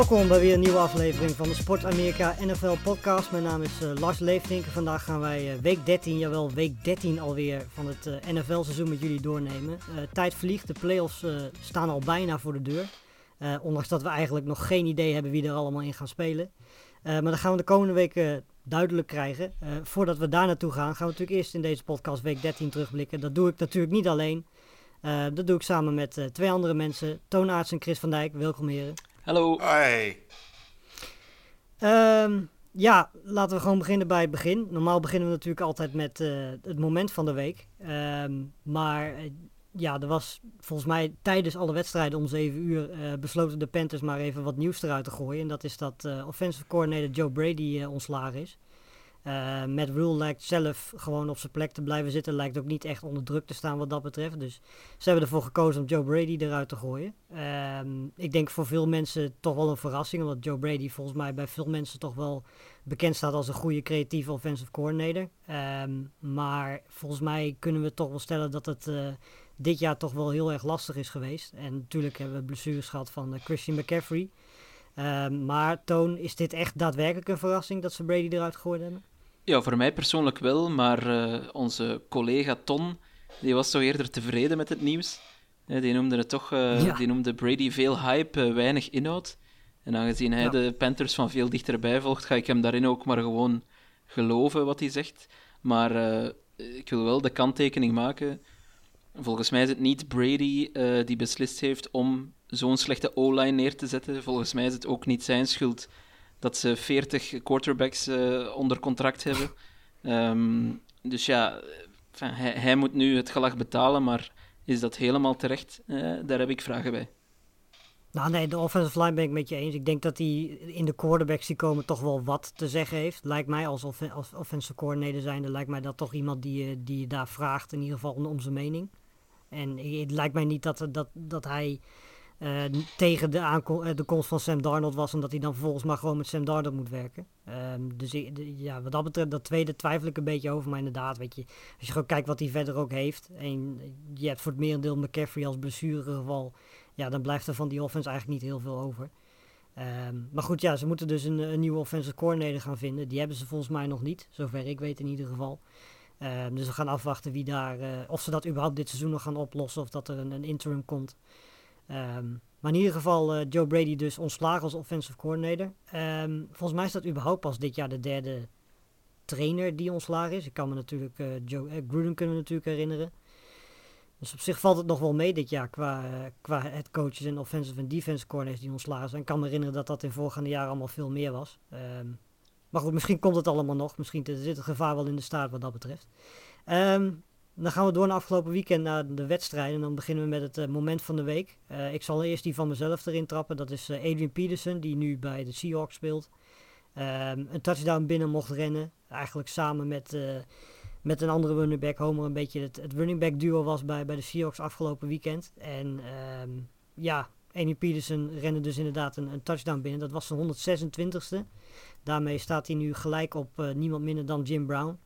Welkom bij weer een nieuwe aflevering van de Sport Amerika NFL podcast. Mijn naam is eh, Lars Leefdink vandaag gaan wij eh, week 13, jawel week 13 alweer van het eh, NFL seizoen met jullie doornemen. Tijd vliegt, de playoffs staan al bijna voor de deur. Ondanks dat we eigenlijk nog geen idee hebben wie er allemaal in gaan spelen. Maar dat gaan we de komende weken duidelijk krijgen. Voordat we daar naartoe gaan, gaan we natuurlijk eerst in deze podcast week 13 terugblikken. Dat doe ik natuurlijk niet alleen. Dat doe ik samen met twee andere mensen, Toon Aerts en Chris van Dijk. Welkom heren. Hallo. Hey. Ehm, ja, laten we gewoon beginnen bij het begin. Normaal beginnen we natuurlijk altijd met eh, het moment van de week. Ehm, maar eh, ja, er was volgens mij tijdens alle wedstrijden om 7 uur eh, besloten de Panthers maar even wat nieuws eruit te gooien. En dat is dat eh, offensive coordinator Joe Brady eh, ontslagen is. Eh Matt Rule lijkt zelf gewoon op zijn plek te blijven zitten. Lijkt ook niet echt onder druk te staan wat dat betreft. Dus ze hebben ervoor gekozen om Joe Brady eruit te gooien. Ehm, ik denk voor veel mensen toch wel een verrassing. Omdat Joe Brady volgens mij bij veel mensen toch wel bekend staat als een goede creatieve offensive coordinator. Ehm, maar volgens mij kunnen we toch wel stellen dat het eh, dit jaar toch wel heel erg lastig is geweest. En natuurlijk hebben we blessures gehad van eh, Christian McCaffrey. Ehm, maar Toon, is dit echt daadwerkelijk een verrassing dat ze Brady eruit gegooid hebben? Ja, voor mij persoonlijk wel, maar eh, onze collega Ton, die was toch eerder tevreden met het nieuws. Die noemde het toch, eh, Ja. die noemde Brady veel hype, eh, weinig inhoud. En aangezien hij Ja. de Panthers van veel dichterbij volgt, ga ik hem daarin ook maar gewoon geloven wat hij zegt. Maar ik wil wel de kanttekening maken. Volgens mij is het niet Brady die beslist heeft om zo'n slechte O-line neer te zetten. Volgens mij is het ook niet zijn schuld dat ze 40 quarterbacks eh, onder contract hebben. Ehm, dus ja, hij, moet nu het gelag betalen, maar is dat helemaal terecht? Eh, daar heb ik vragen bij. Nou nee, de offensive line ben ik met je eens. Ik denk dat hij in de quarterbacks die komen toch wel wat te zeggen heeft. Lijkt mij als, als offensive coordinator zijnde, lijkt mij dat toch iemand die, je- die je daar vraagt, in ieder geval om, om zijn mening. En het lijkt mij niet dat, dat, dat hij eh, tegen de, aanko- eh, de komst van Sam Darnold was en dat hij dan vervolgens maar gewoon met Sam Darnold moet werken. Ehm, dus ja, wat dat betreft, dat tweede twijfel ik een beetje over. Maar inderdaad, weet je, als je gewoon kijkt wat hij verder ook heeft. En je hebt voor het merendeel McCaffrey als blessuregeval. Ja, dan blijft er van die offense eigenlijk niet heel veel over. Ehm, maar goed, ja, ze moeten dus een, nieuwe offensive coordinator gaan vinden. Die hebben ze volgens mij nog niet, zover ik weet in ieder geval. Ehm, dus we gaan afwachten wie daar, eh, of ze dat überhaupt dit seizoen nog gaan oplossen of dat er een, een interim komt. Ehm, maar in ieder geval eh, Joe Brady dus ontslagen als offensive coordinator. Ehm, volgens mij is dat überhaupt pas dit jaar de derde trainer die ontslagen is. Ik kan me natuurlijk, eh, Joe eh, Gruden kunnen natuurlijk herinneren. Dus op zich valt het nog wel mee dit jaar qua, qua head coaches en offensive en defensive coordinators die ontslagen zijn. Ik kan me herinneren dat dat in voorgaande jaren allemaal veel meer was. Ehm, maar goed, misschien komt het allemaal nog. Misschien zit het gevaar wel in de staart wat dat betreft. Dan gaan we door naar afgelopen weekend naar de wedstrijden. En dan beginnen we met het eh, moment van de week. Eh, ik zal eerst die van mezelf erin trappen. Dat is eh, Adrian Peterson, die nu bij de Seahawks speelt. Ehm, een touchdown binnen mocht rennen. Eigenlijk samen met, met een andere running back. Homer een beetje het, het running back duo was bij, bij de Seahawks afgelopen weekend. En ehm, ja, Adrian Peterson rende dus inderdaad een, touchdown binnen. Dat was zijn 126ste. Daarmee staat hij nu gelijk op niemand minder dan Jim Brown.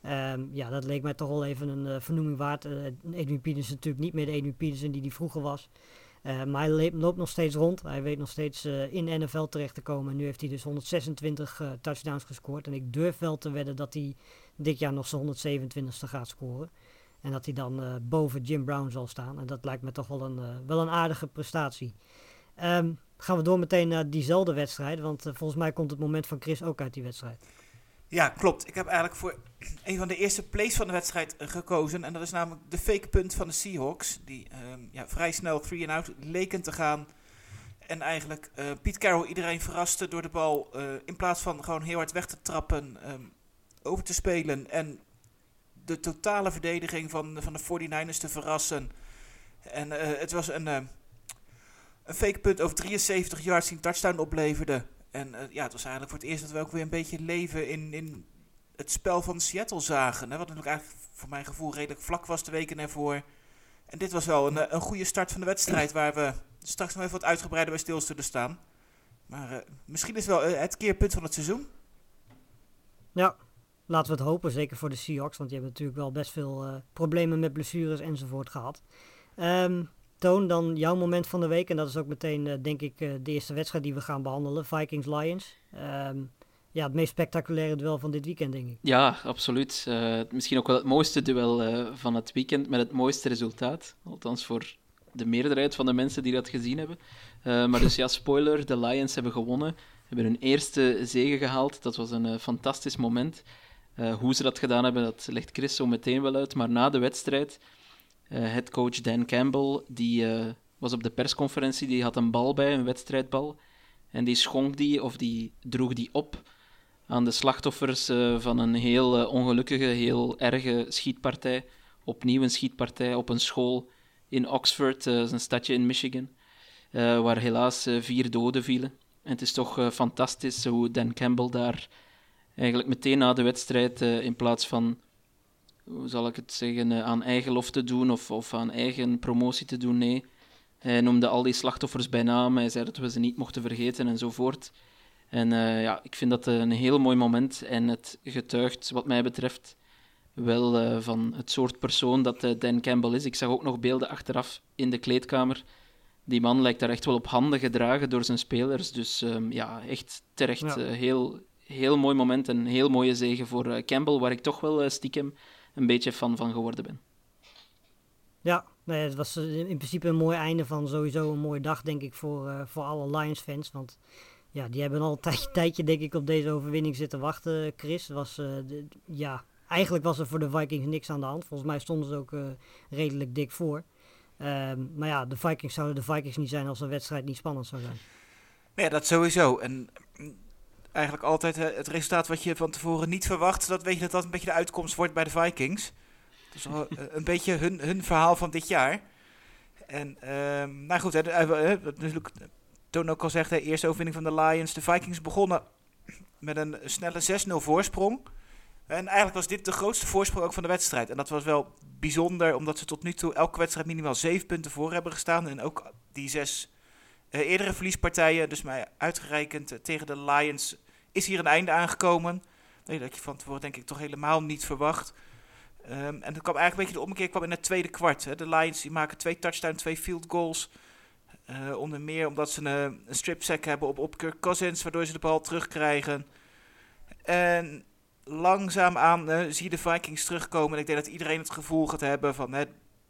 Ehm, ja, dat leek mij toch wel even een eh, vernoeming waard. Uh, Adrian Peterson is natuurlijk niet meer de Adrian Peterson die die vroeger was. Uh, maar hij loopt nog steeds rond. Hij weet nog steeds uh, in NFL terecht te komen. En nu heeft hij dus 126 uh, touchdowns gescoord. En ik durf wel te wedden dat hij dit jaar nog zijn 127ste gaat scoren. En dat hij dan uh, boven Jim Brown zal staan. En dat lijkt me toch wel een, uh, wel een aardige prestatie. Um, gaan we door meteen naar diezelfde wedstrijd. Want uh, volgens mij komt het moment van Chris ook uit die wedstrijd. Ja, klopt. Ik heb eigenlijk voor een van de eerste plays van de wedstrijd gekozen. En dat is namelijk de fake punt van de Seahawks. Die um, ja, vrij snel 3-and-out leken te gaan. En eigenlijk uh, Piet Carroll iedereen verraste door de bal uh, in plaats van gewoon heel hard weg te trappen, um, over te spelen. En de totale verdediging van, van de 49ers te verrassen. En eh, het was een, uh, een fake punt over 73 yards die een touchdown opleverde. En uh, ja, het was eigenlijk voor het eerst dat we ook weer een beetje leven in, in het spel van Seattle zagen. Hè, wat natuurlijk eigenlijk voor mijn gevoel redelijk vlak was de weken ervoor. En dit was wel een, een goede start van de wedstrijd waar we straks nog even wat uitgebreider bij stil zullen staan. Maar misschien is het wel het keerpunt van het seizoen. Ja, laten we het hopen. Zeker voor de Seahawks. Want die hebben natuurlijk wel best veel problemen met blessures enzovoort gehad. Um, Toon, dan jouw moment van de week. En dat is ook meteen, uh, denk ik, uh, de eerste wedstrijd die we gaan behandelen. Vikings-Lions. Um, ja, het meest spectaculaire duel van dit weekend, denk ik. Ja, absoluut. misschien ook wel het mooiste duel van het weekend met het mooiste resultaat. Althans voor de meerderheid van de mensen die dat gezien hebben. maar dus ja, spoiler, de Lions hebben gewonnen. Hebben hun eerste zege gehaald. Dat was een fantastisch moment. Hoe ze dat gedaan hebben, dat legt Chris zo meteen wel uit. Maar na de wedstrijd, headcoach Dan Campbell, die uh, was op de persconferentie, die had een bal bij, een wedstrijdbal. En die schonk die, of die droeg die op aan de slachtoffers van een heel ongelukkige, heel erge schietpartij. Opnieuw een schietpartij op een school in Oxford, een stadje in Michigan, waar helaas vier doden vielen. En het is toch fantastisch hoe Dan Campbell daar eigenlijk meteen na de wedstrijd, in plaats van, hoe zal ik het zeggen, uh, aan eigen lof te doen of, of aan eigen promotie te doen, nee. Hij noemde al die slachtoffers bij naam, hij zei dat we ze niet mochten vergeten enzovoort. En uh, ja, ik vind dat een heel mooi moment en het getuigt, wat mij betreft, wel van het soort persoon dat Dan Campbell is. Ik zag ook nog beelden achteraf in de kleedkamer. Die man lijkt daar echt wel op handen gedragen door zijn spelers. Dus um, ja, echt terecht ja. heel, heel mooi moment en een heel mooie zegen voor Campbell, waar ik toch wel stiekem een beetje fan van geworden ben. Ja, nee, het was in principe een mooi einde van sowieso een mooie dag, denk ik, voor, uh, voor alle Lions-fans. Want ja, die hebben al een tijdje, tijdje, denk ik, op deze overwinning zitten wachten, Chris. Was, de, ja, eigenlijk was er voor de Vikings niks aan de hand. Volgens mij stonden ze ook redelijk dik voor. Um, maar ja, de Vikings zouden de Vikings niet zijn als een wedstrijd niet spannend zou zijn. Nee, dat sowieso. En eigenlijk altijd het resultaat wat je van tevoren niet verwacht, dat weet je dat dat een beetje de uitkomst wordt bij de Vikings. Dat is wel een beetje hun, hun verhaal van dit jaar. En, um, nou goed, hè, natuurlijk, Toon ook al zegt, de eerste overwinning van de Lions. De Vikings begonnen met een snelle 6-0 voorsprong. En eigenlijk was dit de grootste voorsprong ook van de wedstrijd. En dat was wel bijzonder, omdat ze tot nu toe elke wedstrijd minimaal 7 punten voor hebben gestaan. En ook die zes uh, eerdere verliespartijen, dus mij uitgerekend tegen de Lions, is hier een einde aangekomen. Nee, dat je van tevoren denk ik toch helemaal niet verwacht. Um, en dat kwam eigenlijk een beetje de omkeer kwam in het tweede kwart. Hè. De Lions die maken twee touchdowns, twee field goals. Uh, onder meer omdat ze een, strip sack hebben op, op Cousins, waardoor ze de bal terugkrijgen. En langzaamaan uh, zie je de Vikings terugkomen. En ik denk dat iedereen het gevoel gaat hebben van hè,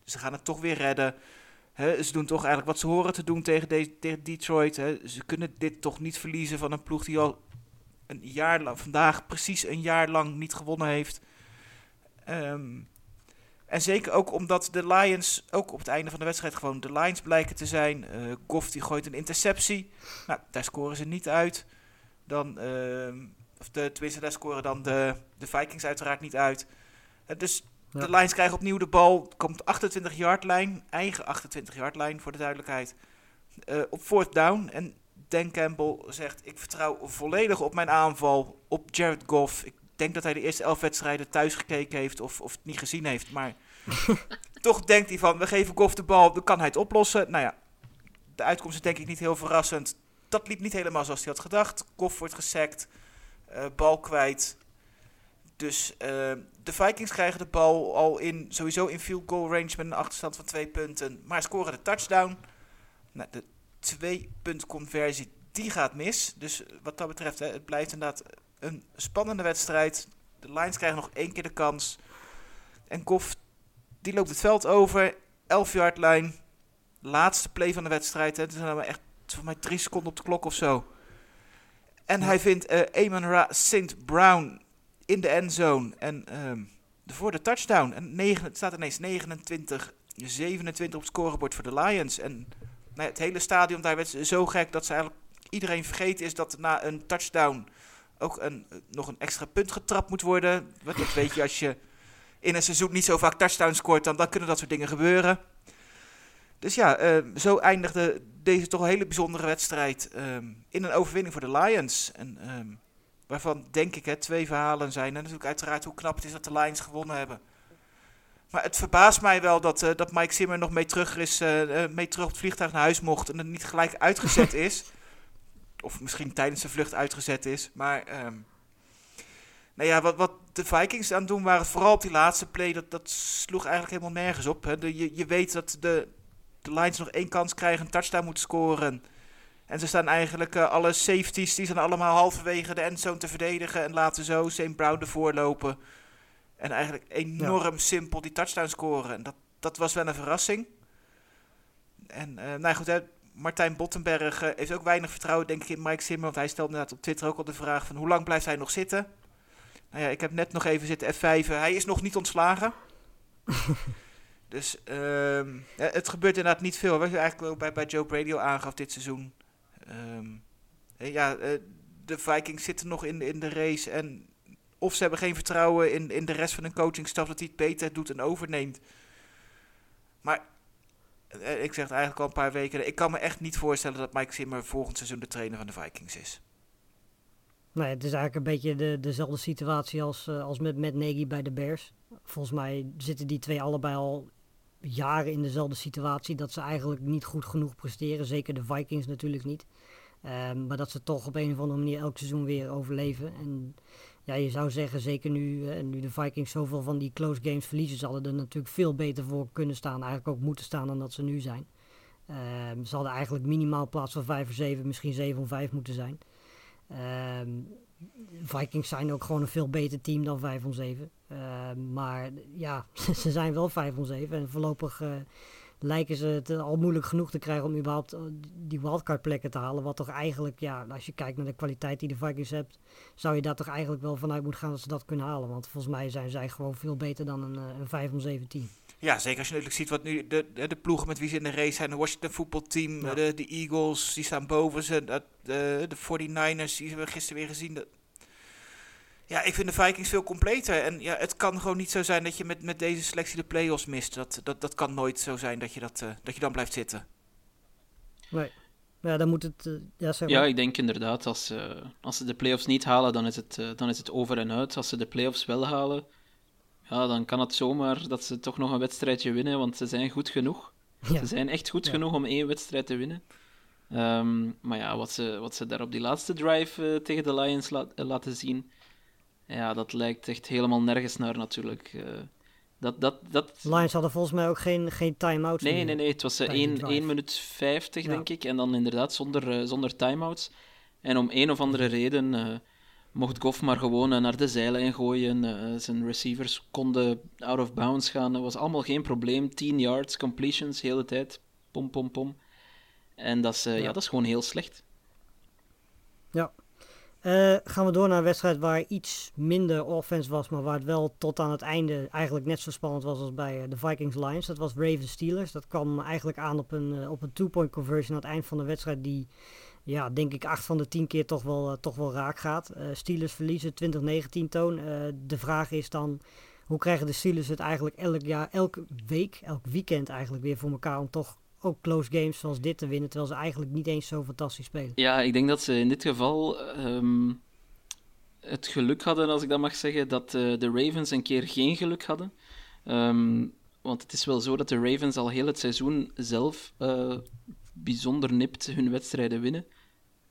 ze gaan het toch weer redden. Hè, ze doen toch eigenlijk wat ze horen te doen tegen, de, tegen Detroit. Hè. Ze kunnen dit toch niet verliezen van een ploeg die al een jaar lang, vandaag precies een jaar lang niet gewonnen heeft. Um, en zeker ook omdat de Lions ook op het einde van de wedstrijd gewoon de Lions blijken te zijn. Uh, Goff die gooit een interceptie. Nou, daar scoren ze niet uit. Dan, uh, of de, tenminste, daar scoren dan de, de Vikings uiteraard niet uit. Uh, dus ja. de Lions krijgen opnieuw de bal. Komt 28 yard lijn, eigen 28 yard lijn voor de duidelijkheid. Uh, op fourth down. En Dan Campbell zegt: Ik vertrouw volledig op mijn aanval, op Jared Goff. Ik denk dat hij de eerste elf wedstrijden thuis gekeken heeft of, of het niet gezien heeft. Maar toch denkt hij van, we geven Goff de bal, dan kan hij het oplossen. Nou ja, de uitkomst is denk ik niet heel verrassend. Dat liep niet helemaal zoals hij had gedacht. Goff wordt gesackt, uh, bal kwijt. Dus uh, de Vikings krijgen de bal al in, sowieso in field goal range met een achterstand van twee punten. Maar scoren de touchdown. Nou, de twee punt conversie, die gaat mis. Dus wat dat betreft, hè, het blijft inderdaad een spannende wedstrijd. De Lions krijgen nog één keer de kans. En Goff, die loopt het veld over. 11 yard lijn. Laatste play van de wedstrijd. Hè. Er zijn maar echt voor mij drie seconden op de klok of zo. En ja. hij vindt uh, Amon Ra St. Brown in de endzone. En uh, voor de touchdown. En 9, het staat ineens 29, 27 op het scorebord voor de Lions. En het hele stadion daar werd zo gek dat ze eigenlijk iedereen vergeten is dat na een touchdown ook een, nog een extra punt getrapt moet worden. Dat weet je als je in een seizoen niet zo vaak touchdowns scoort, dan, dan kunnen dat soort dingen gebeuren. Dus ja, eh, zo eindigde deze toch een hele bijzondere wedstrijd ehm, in een overwinning voor de Lions. En, ehm, waarvan denk ik hè, twee verhalen zijn. En natuurlijk uiteraard hoe knap het is dat de Lions gewonnen hebben. Maar het verbaast mij wel dat, eh, dat Mike Zimmer nog mee terug, is, eh, eh, mee terug op het vliegtuig naar huis mocht en het niet gelijk uitgezet is. Of misschien tijdens de vlucht uitgezet is. Maar ehm, nou ja, wat, wat de Vikings aan het doen waren, vooral op die laatste play, dat, dat sloeg eigenlijk helemaal nergens op. Hè. De, je, je weet dat de, de Lions nog één kans krijgen, een touchdown moeten scoren. En ze staan eigenlijk alle safeties, die zijn allemaal halverwege de endzone te verdedigen. En laten zo St. Brown ervoor lopen. En eigenlijk enorm simpel die touchdown scoren. En dat, dat was wel een verrassing. En eh, nou goed, hè, Martijn Bottenberg eh, heeft ook weinig vertrouwen denk ik in Mike Zimmer. Want hij stelde inderdaad op Twitter ook al de vraag van hoe lang blijft hij nog zitten? Nou ja, ik heb net nog even zitten F5. Hij is nog niet ontslagen. dus ehm, ja, het gebeurt inderdaad niet veel. Wat je eigenlijk ook bij, bij Joe Brady al aangaf dit seizoen. Ehm, ja, eh, de Vikings zitten nog in, in de race. En of ze hebben geen vertrouwen in, in de rest van hun coachingstaf dat hij het beter doet en overneemt. Maar eh, ik zeg het eigenlijk al een paar weken. Ik kan me echt niet voorstellen dat Mike Zimmer volgend seizoen de trainer van de Vikings is. Nee, het is eigenlijk een beetje de, dezelfde situatie als, uh, als met Nagy bij de Bears. Volgens mij zitten die twee allebei al jaren in dezelfde situatie. Dat ze eigenlijk niet goed genoeg presteren. Zeker de Vikings natuurlijk niet. Um, maar dat ze toch op een of andere manier elk seizoen weer overleven. En ja, je zou zeggen, zeker nu, uh, nu de Vikings zoveel van die close games verliezen, ze er natuurlijk veel beter voor kunnen staan. Eigenlijk ook moeten staan dan dat ze nu zijn. Um, ze hadden eigenlijk minimaal plaats van 5 of 7, misschien 7 of 5 moeten zijn. Um, Vikings zijn ook gewoon een veel beter team dan 5 om 7. Uh, maar ja, ze zijn wel 5 om 7. En voorlopig uh, lijken ze het al moeilijk genoeg te krijgen om überhaupt eh, die wildcard plekken te halen. Wat toch eigenlijk, ja, als je kijkt naar de kwaliteit die de Vikings hebt, zou je daar toch eigenlijk wel vanuit moeten gaan dat ze dat kunnen halen. Want volgens mij zijn zij gewoon veel beter dan een, eh, een 5 om 7 team. Ja, zeker als je natuurlijk ziet wat nu de, de, de ploegen met wie ze in de race zijn. De Washington voetbalteam, ja. de, de Eagles, die staan boven ze. De, de, de 49ers, die hebben we gisteren weer gezien. Dat, ja, ik vind de Vikings veel completer. En ja, het kan gewoon niet zo zijn dat je met, met deze selectie de play-offs mist. Dat, dat, dat kan nooit zo zijn dat je, dat, uh, dat je dan blijft zitten. Nee. Ja, dan moet het... Uh, ja, zeg ja, ik denk inderdaad, als, uh, als ze de play-offs niet halen, dan is, het, dan is het over en uit. Als ze de play-offs wel halen, ja, dan kan het zomaar dat ze toch nog een wedstrijdje winnen, want ze zijn goed genoeg. Ja. Ze zijn echt goed ja. genoeg om één wedstrijd te winnen. Um, maar ja, wat ze, wat ze daar op die laatste drive tegen de Lions la laten zien ja, dat lijkt echt helemaal nergens naar natuurlijk. Uh, dat, dat, dat... Lions hadden volgens mij ook geen, geen time-out. Nee, nee, nee. Het was uh, 1, 1 minuut 50, ja. denk ik. En dan inderdaad zonder, uh, zonder time-outs. En om een of andere reden mocht Goff maar gewoon naar de zeilen gooien. zijn receivers konden out of bounds gaan. Dat was allemaal geen probleem. 10 yards, completions, hele tijd. Pom, pom, pom. En dat is, ja. ja. dat is gewoon heel slecht. Ja, uh, gaan we door naar een wedstrijd waar iets minder offense was, maar waar het wel tot aan het einde eigenlijk net zo spannend was als bij uh, de Vikings Lions. Dat was Ravens Steelers. Dat kwam eigenlijk aan op een, uh, op een two-point conversion aan het eind van de wedstrijd die, ja, denk ik, acht van de tien keer toch wel, toch wel raak gaat. Steelers verliezen 2019 toon. de vraag is dan, hoe krijgen de Steelers het eigenlijk elk jaar, elke week, elk weekend eigenlijk weer voor elkaar om toch ook close games zoals dit te winnen, terwijl ze eigenlijk niet eens zo fantastisch spelen. Ja, ik denk dat ze in dit geval um, het geluk hadden, als ik dat mag zeggen, dat uh, de Ravens een keer geen geluk hadden. Um, want het is wel zo dat de Ravens al heel het seizoen zelf uh, bijzonder nipt hun wedstrijden winnen.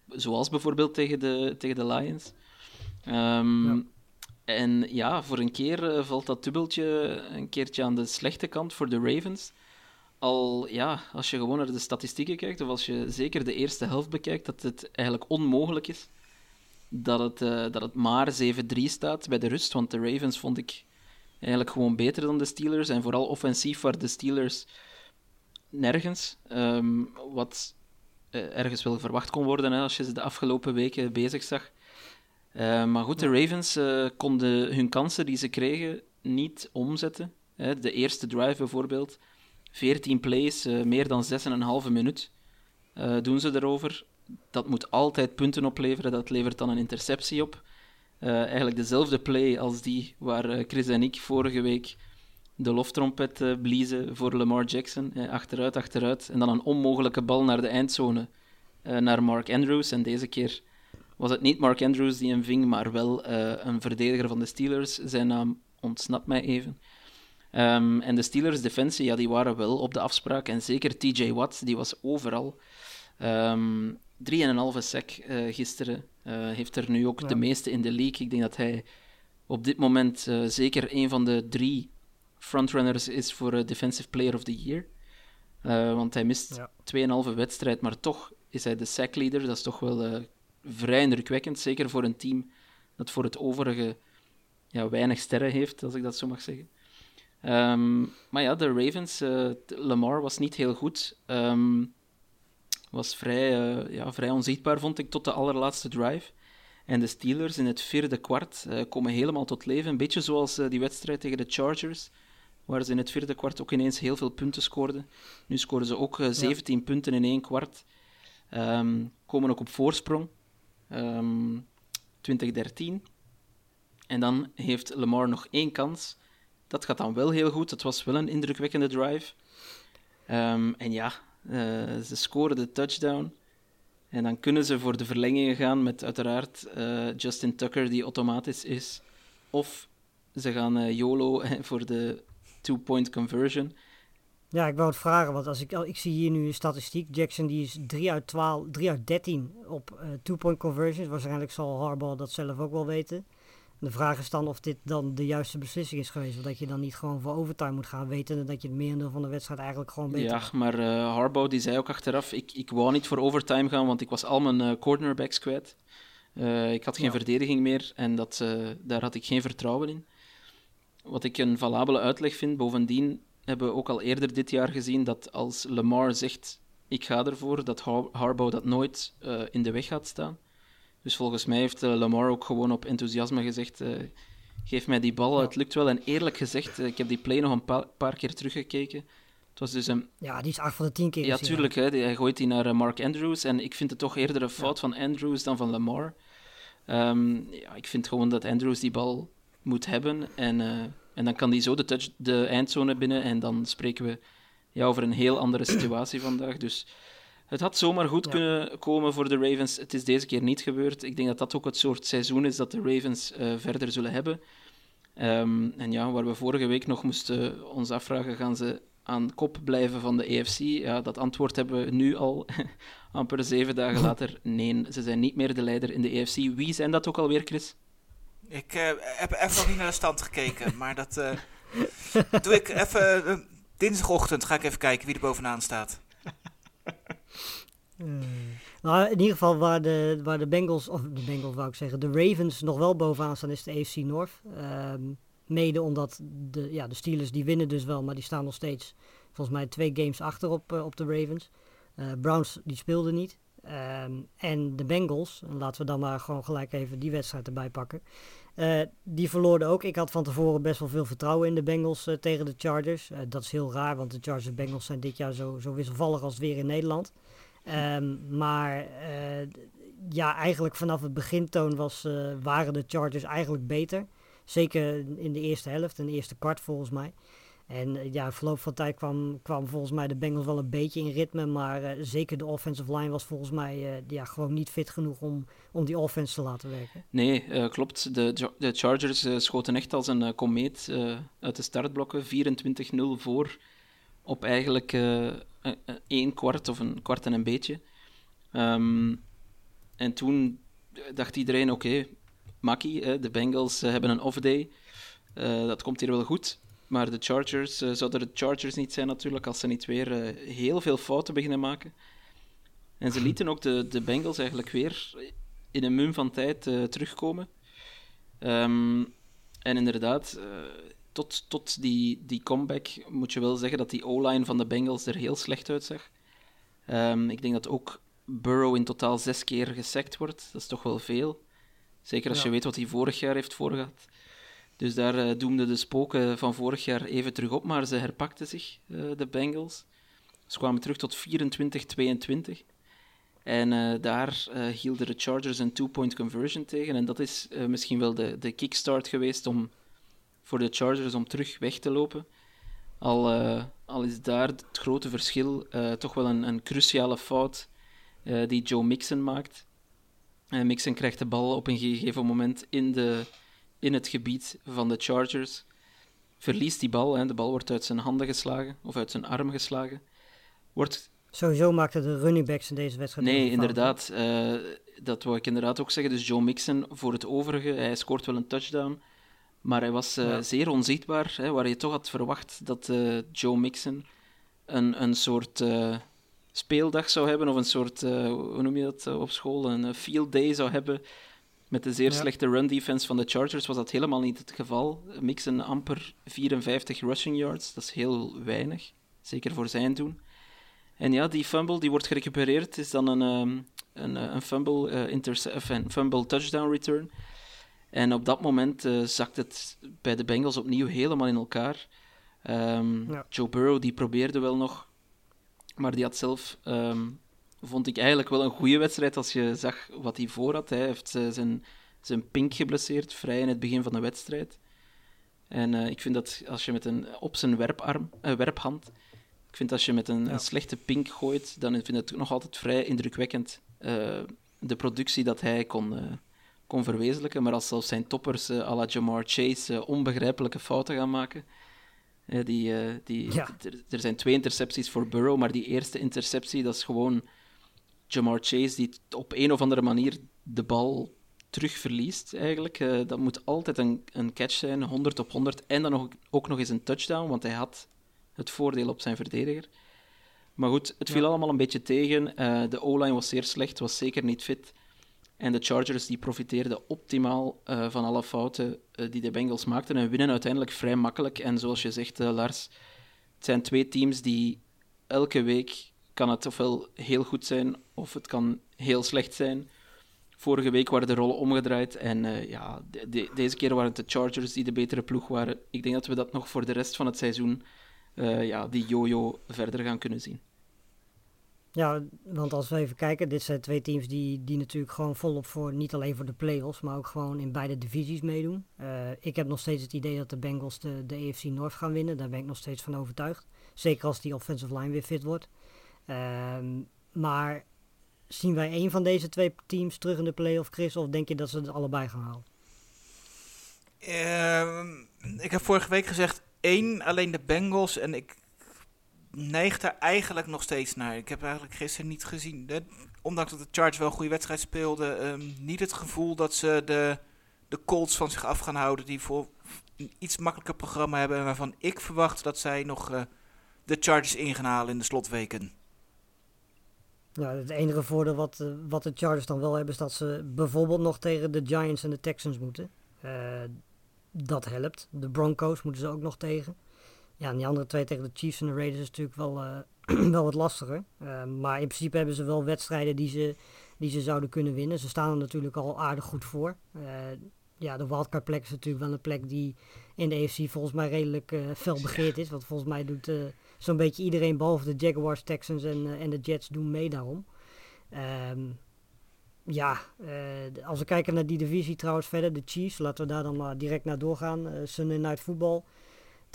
Zoals bijvoorbeeld tegen de, tegen de Lions. Um, ja. En ja, voor een keer uh, valt dat dubbeltje een keertje aan de slechte kant voor de Ravens al, ja, als je gewoon naar de statistieken kijkt, of als je zeker de eerste helft bekijkt, dat het eigenlijk onmogelijk is dat het, uh, dat het maar 7-3 staat bij de rust. Want de Ravens vond ik eigenlijk gewoon beter dan de Steelers. En vooral offensief waren de Steelers nergens. Um, wat uh, ergens wel verwacht kon worden hè, als je ze de afgelopen weken bezig zag. Uh, maar goed, de Ravens konden hun kansen die ze kregen niet omzetten. Hè. De eerste drive bijvoorbeeld 14 plays, uh, meer dan 6,5 minuut uh, doen ze erover. Dat moet altijd punten opleveren, dat levert dan een interceptie op. Eh, eigenlijk dezelfde play als die waar eh, Chris en ik vorige week de loftrompet bliezen voor Lamar Jackson. achteruit, achteruit. En dan een onmogelijke bal naar de eindzone, naar Mark Andrews. En deze keer was het niet Mark Andrews die hem ving, maar wel een verdediger van de Steelers. Zijn naam ontsnapt mij even. Um, en de Steelers defensie, ja, die waren wel op de afspraak. En zeker TJ Watt, die was overal. Um, 3,5 sec uh, gisteren. Uh, heeft er nu ook ja. de meeste in de league. Ik denk dat hij op dit moment uh, zeker een van de drie frontrunners is voor Defensive Player of the Year. want hij mist 2,5 wedstrijd, maar toch is hij de sack leader. Dat is toch wel vrij indrukwekkend. Zeker voor een team dat voor het overige ja, weinig sterren heeft, als ik dat zo mag zeggen. Um, maar ja, de Ravens, uh, Lamar was niet heel goed. Um, was vrij, uh, ja, vrij onzichtbaar, vond ik, tot de allerlaatste drive. En de Steelers in het vierde kwart uh, komen helemaal tot leven. Een beetje zoals die wedstrijd tegen de Chargers, waar ze in het vierde kwart ook ineens heel veel punten scoorden. Nu scoren ze ook 17 ja. punten in één kwart. Um, komen ook op voorsprong. 2013. En dan heeft Lamar nog één kans dat gaat dan wel heel goed. Het was wel een indrukwekkende drive. Um, en ja, uh, ze scoren de touchdown. En dan kunnen ze voor de verlengingen gaan met uiteraard uh, Justin Tucker, die automatisch is. Of ze gaan uh, YOLO voor de two-point conversion. Ja, ik wou het vragen, want als ik, ik zie hier nu een statistiek. Jackson die is 3 uit, 12, 3 uit 13 op two-point conversions. Waarschijnlijk zal Harbaugh dat zelf ook wel weten. De vraag is dan of dit dan de juiste beslissing is geweest. Of dat je dan niet gewoon voor overtime moet gaan weten. dat je het merendeel van de wedstrijd eigenlijk gewoon beter Ja, maar uh, Harbaugh die zei ook achteraf, ik, ik wou niet voor overtime gaan, want ik was al mijn uh, cornerbacks kwijt. Uh, ik had geen ja. verdediging meer en dat, daar had ik geen vertrouwen in. Wat ik een valabele uitleg vind. Bovendien hebben we ook al eerder dit jaar gezien dat als Lamar zegt, ik ga ervoor, dat Har Harbaugh dat nooit in de weg gaat staan. Dus volgens mij heeft uh, Lamar ook gewoon op enthousiasme gezegd: uh, geef mij die bal, het lukt wel. En eerlijk gezegd, uh, ik heb die play nog een pa paar keer teruggekeken. Het was dus een... Ja, die is 8 van de 10 keer. Ja, tuurlijk. Hè, die, hij gooit die naar Mark Andrews. En ik vind het toch eerder een fout ja. van Andrews dan van Lamar. Um, ja, ik vind gewoon dat Andrews die bal moet hebben. En, en dan kan hij zo de, touch, de eindzone binnen. En dan spreken we ja, over een heel andere situatie vandaag. Dus het had zomaar goed ja. kunnen komen voor de Ravens. Het is deze keer niet gebeurd. Ik denk dat dat ook het soort seizoen is dat de Ravens uh, verder zullen hebben. Um, en ja, waar we vorige week nog moesten ons afvragen, gaan ze aan kop blijven van de EFC? Ja, dat antwoord hebben we nu al, amper zeven dagen later. Nee, ze zijn niet meer de leider in de EFC. Wie zijn dat ook alweer, Chris? Ik uh, heb even nog niet naar de stand gekeken, maar dat uh, doe ik even... dinsdagochtend ga ik even kijken wie er bovenaan staat. Hmm. Nou, in ieder geval waar de, waar de Bengals, of de Bengals wou ik zeggen, de Ravens nog wel bovenaan staan is de AFC North. Um, mede omdat de, ja, de Steelers die winnen dus wel, maar die staan nog steeds volgens mij twee games achter op, uh, op de Ravens. Uh, Browns die speelden niet. Um, en de Bengals, en laten we dan maar gewoon gelijk even die wedstrijd erbij pakken. Uh, die verloren ook. Ik had van tevoren best wel veel vertrouwen in de Bengals tegen de Chargers. Dat is heel raar, want de Chargers en Bengals zijn dit jaar zo, zo wisselvallig als weer in Nederland. Um, maar ja, eigenlijk vanaf het begintoon was, waren de Chargers eigenlijk beter. Zeker in de eerste helft, in de eerste kwart volgens mij. En ja, verloop van tijd kwam, kwam volgens mij de Bengals wel een beetje in ritme. Maar zeker de offensive line was volgens mij ja, gewoon niet fit genoeg om, om die offense te laten werken. Nee, klopt. De, de Chargers schoten echt als een komeet uit de startblokken. 24-0 voor op eigenlijk één kwart of een kwart en een beetje. Um, en toen dacht iedereen, oké, okay, makkie, de Bengals hebben een off-day. dat komt hier wel goed. Maar de Chargers, zouden de Chargers niet zijn natuurlijk als ze niet weer heel veel fouten beginnen maken. En ze lieten ook de, de Bengals eigenlijk weer in een mum van tijd terugkomen. Um, en inderdaad, tot, tot die, die comeback moet je wel zeggen dat die O-line van de Bengals er heel slecht uitzag. Um, ik denk dat ook Burrow in totaal zes keer gesackt wordt. Dat is toch wel veel. Zeker als ja. je weet wat hij vorig jaar heeft voorgehad. Dus daar uh, doemden de spoken van vorig jaar even terug op, maar ze herpakten zich, uh, de Bengals. Ze kwamen terug tot 24-22. En eh, daar hielden de Chargers een two-point conversion tegen. En dat is misschien wel de, de kickstart geweest om, voor de Chargers om terug weg te lopen. Al, al is daar het grote verschil toch wel een, een cruciale fout die Joe Mixon maakt. Mixon krijgt de bal op een gegeven moment in, de, in het gebied van de Chargers. Verliest die bal, hè. de bal wordt uit zijn handen geslagen, of uit zijn arm geslagen. Wordt Sowieso maakten de running backs in deze wedstrijd. Nee, inderdaad. Dat wou ik inderdaad ook zeggen. Dus Joe Mixon voor het overige, hij scoort wel een touchdown. Maar hij was ja. zeer onzichtbaar, hè, waar je toch had verwacht dat uh, Joe Mixon een, een soort speeldag zou hebben, of een soort, hoe noem je dat op school, een field day zou hebben. Met de zeer ja. slechte run defense van de Chargers was dat helemaal niet het geval. Mixon amper 54 rushing yards, dat is heel weinig, zeker voor zijn doen. En ja, die fumble die wordt gerecupereerd, is dan een, um, een, een, fumble, uh, interce- een fumble touchdown return. En op dat moment uh, zakt het bij de Bengals opnieuw helemaal in elkaar. Um, ja. Joe Burrow die probeerde wel nog, maar die had zelf, um, vond ik eigenlijk wel een goede wedstrijd als je zag wat hij voor had. Hij heeft uh, zijn, zijn pink geblesseerd, vrij in het begin van de wedstrijd. En ik vind dat als je met een op zijn werparm, werphand ik vind als je met een, ja. een, slechte pink gooit, dan vind ik het nog altijd vrij indrukwekkend. De productie dat hij kon, kon verwezenlijken. Maar als zelfs zijn toppers uh, à la Jamar Chase onbegrijpelijke fouten gaan maken. die, die, ja. Er zijn twee intercepties voor Burrow, maar die eerste interceptie, dat is gewoon Jamar Chase die op een of andere manier de bal terug verliest, eigenlijk. dat moet altijd een, een catch zijn, 100 op 100. En dan nog, ook nog eens een touchdown, want hij had het voordeel op zijn verdediger. Maar goed, het viel ja. allemaal een beetje tegen. De O-line was zeer slecht, was zeker niet fit. En de Chargers die profiteerden optimaal uh, van alle fouten uh, die de Bengals maakten en winnen uiteindelijk vrij makkelijk. En zoals je zegt, Lars, het zijn twee teams die elke week kan het ofwel heel goed zijn of het kan heel slecht zijn. Vorige week waren de rollen omgedraaid en ja, de, de, deze keer waren het de Chargers die de betere ploeg waren. Ik denk dat we dat nog voor de rest van het seizoen ja, die jojo verder gaan kunnen zien. Ja, want als we even kijken, dit zijn twee teams die, die natuurlijk gewoon volop voor, niet alleen voor de play-offs, maar ook gewoon in beide divisies meedoen. Uh, ik heb nog steeds het idee dat de Bengals de, de AFC North gaan winnen, daar ben ik nog steeds van overtuigd. Zeker als die offensive line weer fit wordt. Uh, maar zien wij een van deze twee teams terug in de play-off, Chris, of denk je dat ze het allebei gaan halen? Uh, ik heb vorige week gezegd één, alleen de Bengals. En ik neig daar eigenlijk nog steeds naar. Ik heb eigenlijk gisteren niet gezien. De, ondanks dat de Chargers wel een goede wedstrijd speelden. Um, niet het gevoel dat ze de, de Colts van zich af gaan houden. Die voor een iets makkelijker programma hebben. En waarvan ik verwacht dat zij nog uh, de Chargers in gaan halen in de slotweken. Ja, het enige voordeel wat, uh, wat de Chargers dan wel hebben is dat ze bijvoorbeeld nog tegen de Giants en de Texans moeten. Uh, dat helpt. De Broncos moeten ze ook nog tegen. Ja, die andere twee tegen de Chiefs en de Raiders is natuurlijk wel, uh, wel wat lastiger. Uh, maar in principe hebben ze wel wedstrijden die ze, die ze zouden kunnen winnen. Ze staan er natuurlijk al aardig goed voor. Uh, ja, de wildcard plek is natuurlijk wel een plek die in de AFC volgens mij redelijk fel begeerd is. Want volgens mij doet zo'n beetje iedereen behalve de Jaguars, Texans en, en de Jets doen mee daarom. Um, ja, als we kijken naar die divisie trouwens verder, de Chiefs, laten we daar dan maar direct naar doorgaan. Uh, Sunday Night Football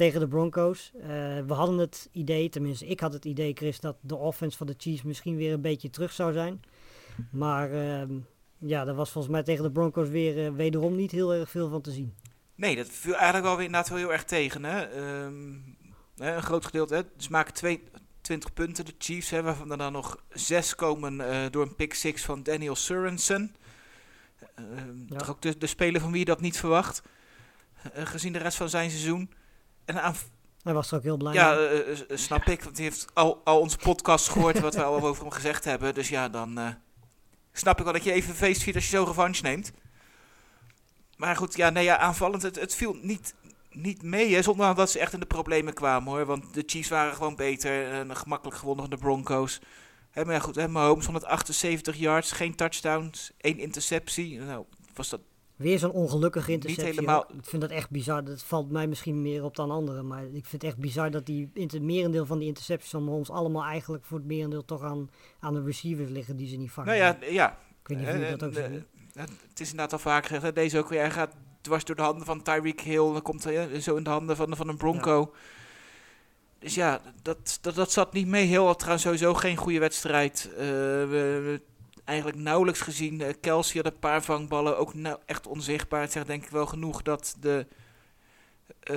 tegen de Broncos. Uh, we hadden het idee, tenminste ik had het idee Chris, dat de offense van de Chiefs misschien weer een beetje terug zou zijn. Maar ehm, ja, daar was volgens mij tegen de Broncos weer wederom niet heel erg veel van te zien. Nee, dat viel eigenlijk wel weer inderdaad wel heel erg tegen. Hè? Um, een groot gedeelte, hè? ze maken twee, 20 punten, de Chiefs, hè, waarvan er dan nog zes komen uh, door een pick six van Daniel Sorensen. Uh, ja. Toch ook de, de speler van wie je dat niet verwacht, uh, gezien de rest van zijn seizoen. En aan, Hij was er ook heel blij Ja, snap ik, want hij heeft al, al onze podcast gehoord wat we al over hem gezegd hebben. Dus ja, dan snap ik wel dat je even feest viert als je zo revanche neemt. Maar goed, ja, nee, ja, aanvallend, het, het viel niet, niet mee, hè, zonder dat ze echt in de problemen kwamen hoor. Want de Chiefs waren gewoon beter en gemakkelijk gewonnen van de Broncos. He, maar ja, goed, hè, Mahomes 178 yards, geen touchdowns, één interceptie. Nou, was dat Weer zo'n ongelukkige Niet interceptie. helemaal-. Ik vind dat echt bizar. Dat valt mij misschien meer op dan anderen. Maar ik vind het echt bizar dat die inter merendeel van die intercepties van ons allemaal eigenlijk voor het merendeel toch aan, aan de receivers liggen die ze niet vangen. Nou ja, ja. ik weet niet of jullie dat ook eh, Het is inderdaad al vaak gezegd. hè, Deze ook weer. Hij gaat dwars door de handen van Tyreek Hill. Dan komt hij eh, zo in de handen van, van een Bronco. Dus ja, dat, dat, dat zat niet mee. Heel trouwens sowieso geen goede wedstrijd. We, we- eigenlijk nauwelijks gezien. Eh, Kelsey had een paar vangballen. Ook nou echt onzichtbaar. Het zegt denk ik wel genoeg dat de eh,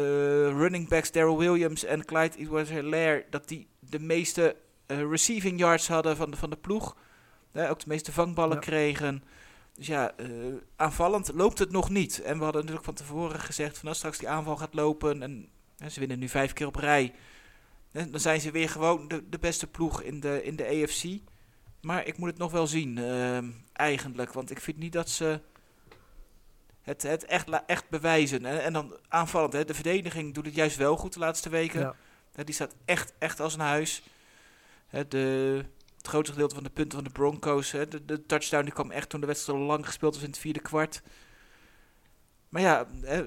running backs Daryl Williams en Clyde Edwards-Helaire... dat die de meeste eh, receiving yards hadden van de, van de ploeg. Ook de meeste vangballen Ja. kregen. Dus ja, aanvallend loopt het nog niet. En we hadden natuurlijk van tevoren gezegd van als straks die aanval gaat lopen en hè, ze winnen nu vijf keer op rij. dan zijn ze weer gewoon de, de beste ploeg in de, in de AFC. Maar ik moet het nog wel zien, ehm, eigenlijk. Want ik vind niet dat ze het, het echt, echt bewijzen. En, en dan aanvallend, hè, de verdediging doet het juist wel goed de laatste weken. Ja. Hè, die staat echt, echt als een huis. Hè, de, het grootste gedeelte van de punten van de Broncos. Hè, de, de touchdown die kwam echt toen de wedstrijd al lang gespeeld was in het vierde kwart. Maar ja, hè,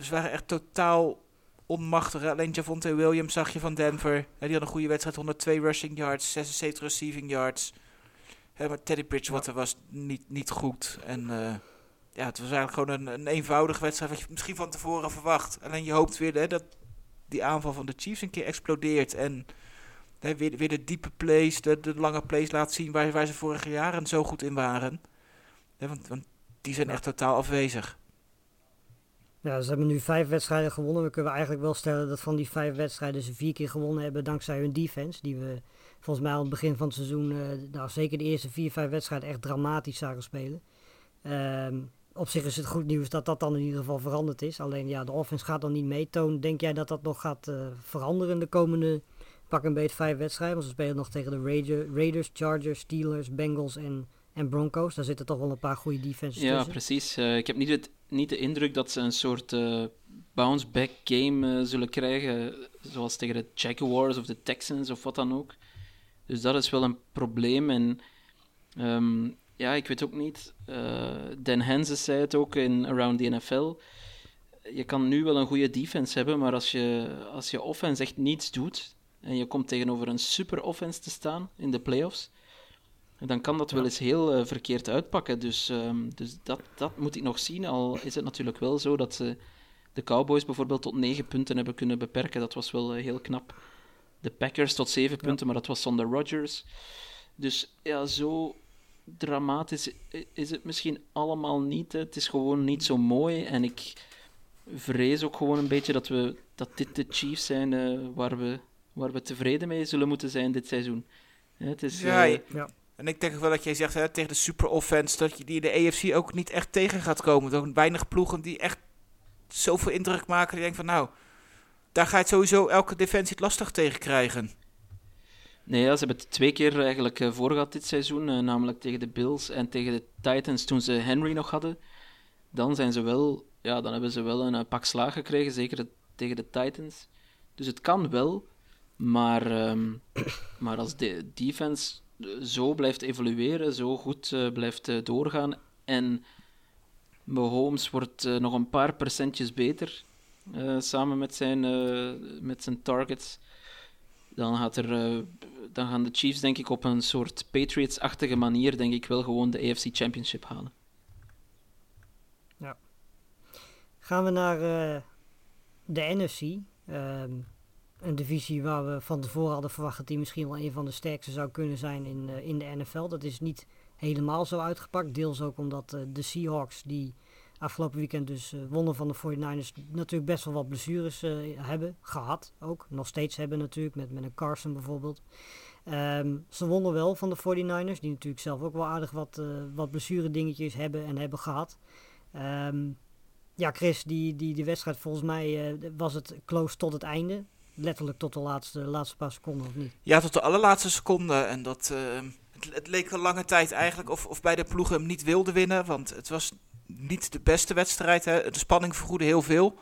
ze waren echt totaal onmachtig. Alleen Javonte Williams zag je van Denver. Hè, die had een goede wedstrijd. 102 rushing yards, 76 receiving yards. Hè, maar Teddy Bridgewater was niet, niet goed. En eh, ja, het was eigenlijk gewoon een, een eenvoudige wedstrijd. Wat je misschien van tevoren verwacht. Alleen je hoopt weer hè, dat die aanval van de Chiefs een keer explodeert. En hè, weer, weer de diepe plays, de, de lange plays laat zien waar, waar ze vorige jaren zo goed in waren. Hè, want, want die zijn echt totaal afwezig. Ja, ze hebben nu vijf wedstrijden gewonnen. We kunnen eigenlijk wel stellen dat van die vijf wedstrijden ze vier keer gewonnen hebben dankzij hun defense. Die we volgens mij aan het begin van het seizoen, eh, nou zeker de eerste vier, vijf wedstrijden echt dramatisch zagen spelen. Ehm, op zich is het goed nieuws dat dat dan in ieder geval veranderd is. Alleen ja, de offense gaat dan niet mee. Toon, denk jij dat dat nog gaat eh, veranderen de komende pak een beet vijf wedstrijden? Want ze spelen nog tegen de Raider- Raiders, Chargers, Steelers, Bengals en, en Broncos. Daar zitten toch wel een paar goede defenses Ja, tussen. precies. Eh, ik heb niet, het, niet de indruk dat ze een soort bounce-back game zullen krijgen, zoals tegen de Jaguars of de Texans of wat dan ook. Dus dat is wel een probleem. En ehm, ja, ik weet ook niet. eh, Dan Henses zei het ook in Around the NFL. Je kan nu wel een goede defense hebben, maar als je, als je offense echt niets doet en je komt tegenover een super offense te staan in de playoffs, dan kan dat wel eens heel eh, verkeerd uitpakken. Dus, ehm, dus dat, dat moet ik nog zien. Al is het natuurlijk wel zo dat ze de Cowboys bijvoorbeeld tot negen punten hebben kunnen beperken. Dat was wel eh, heel knap. De Packers tot zeven punten, maar dat was zonder Rodgers. Dus ja, zo dramatisch is het misschien allemaal niet. hè. Het is gewoon niet zo mooi. En ik vrees ook gewoon een beetje dat, we, dat dit de Chiefs zijn eh, waar, we, waar we tevreden mee zullen moeten zijn dit seizoen. Hè, Het is, Ja, eh, Ja. En ik denk ook wel dat jij zegt hè, tegen de super offense dat je die in de AFC ook niet echt tegen gaat komen. Er zijn weinig ploegen die echt zoveel indruk maken. Die denken van nou, daar ga je het sowieso elke defensie het lastig tegen krijgen. Nee, ze hebben het twee keer eigenlijk eh, voor gehad dit seizoen, eh, namelijk tegen de Bills en tegen de Titans toen ze Henry nog hadden. Dan zijn ze wel, ja, dan hebben ze wel een eh, pak slaag gekregen, zeker tegen de Titans. Dus het kan wel, maar, ehm, maar als de defense zo blijft evolueren, zo goed blijft doorgaan en Mahomes wordt nog een paar procentjes beter eh, samen met zijn, eh, met zijn targets, dan, gaat er, eh, dan gaan de Chiefs denk ik op een soort Patriots-achtige manier denk ik wel gewoon de AFC Championship halen. Gaan we naar de NFC. Ehm, een divisie waar we van tevoren hadden verwacht dat die misschien wel een van de sterkste zou kunnen zijn in, in de NFL. Dat is niet helemaal zo uitgepakt. Deels ook omdat de Seahawks, die afgelopen weekend dus eh, wonnen van de 49ers, natuurlijk best wel wat blessures eh, hebben gehad. Ook nog steeds hebben natuurlijk, met, met een Carson bijvoorbeeld. Ehm, ze wonnen wel van de 49ers, die natuurlijk zelf ook wel aardig wat, eh wat blessure dingetjes hebben en hebben gehad. Ehm, ja, Chris, die, die, die wedstrijd volgens mij was het close tot het einde. Letterlijk tot de laatste, laatste paar seconden, of niet? Ja, tot de allerlaatste seconde. En dat, eh, het, het leek een lange tijd eigenlijk of, of beide ploegen hem niet wilden winnen. Want het was niet de beste wedstrijd. Hè. De spanning vergoedde heel veel.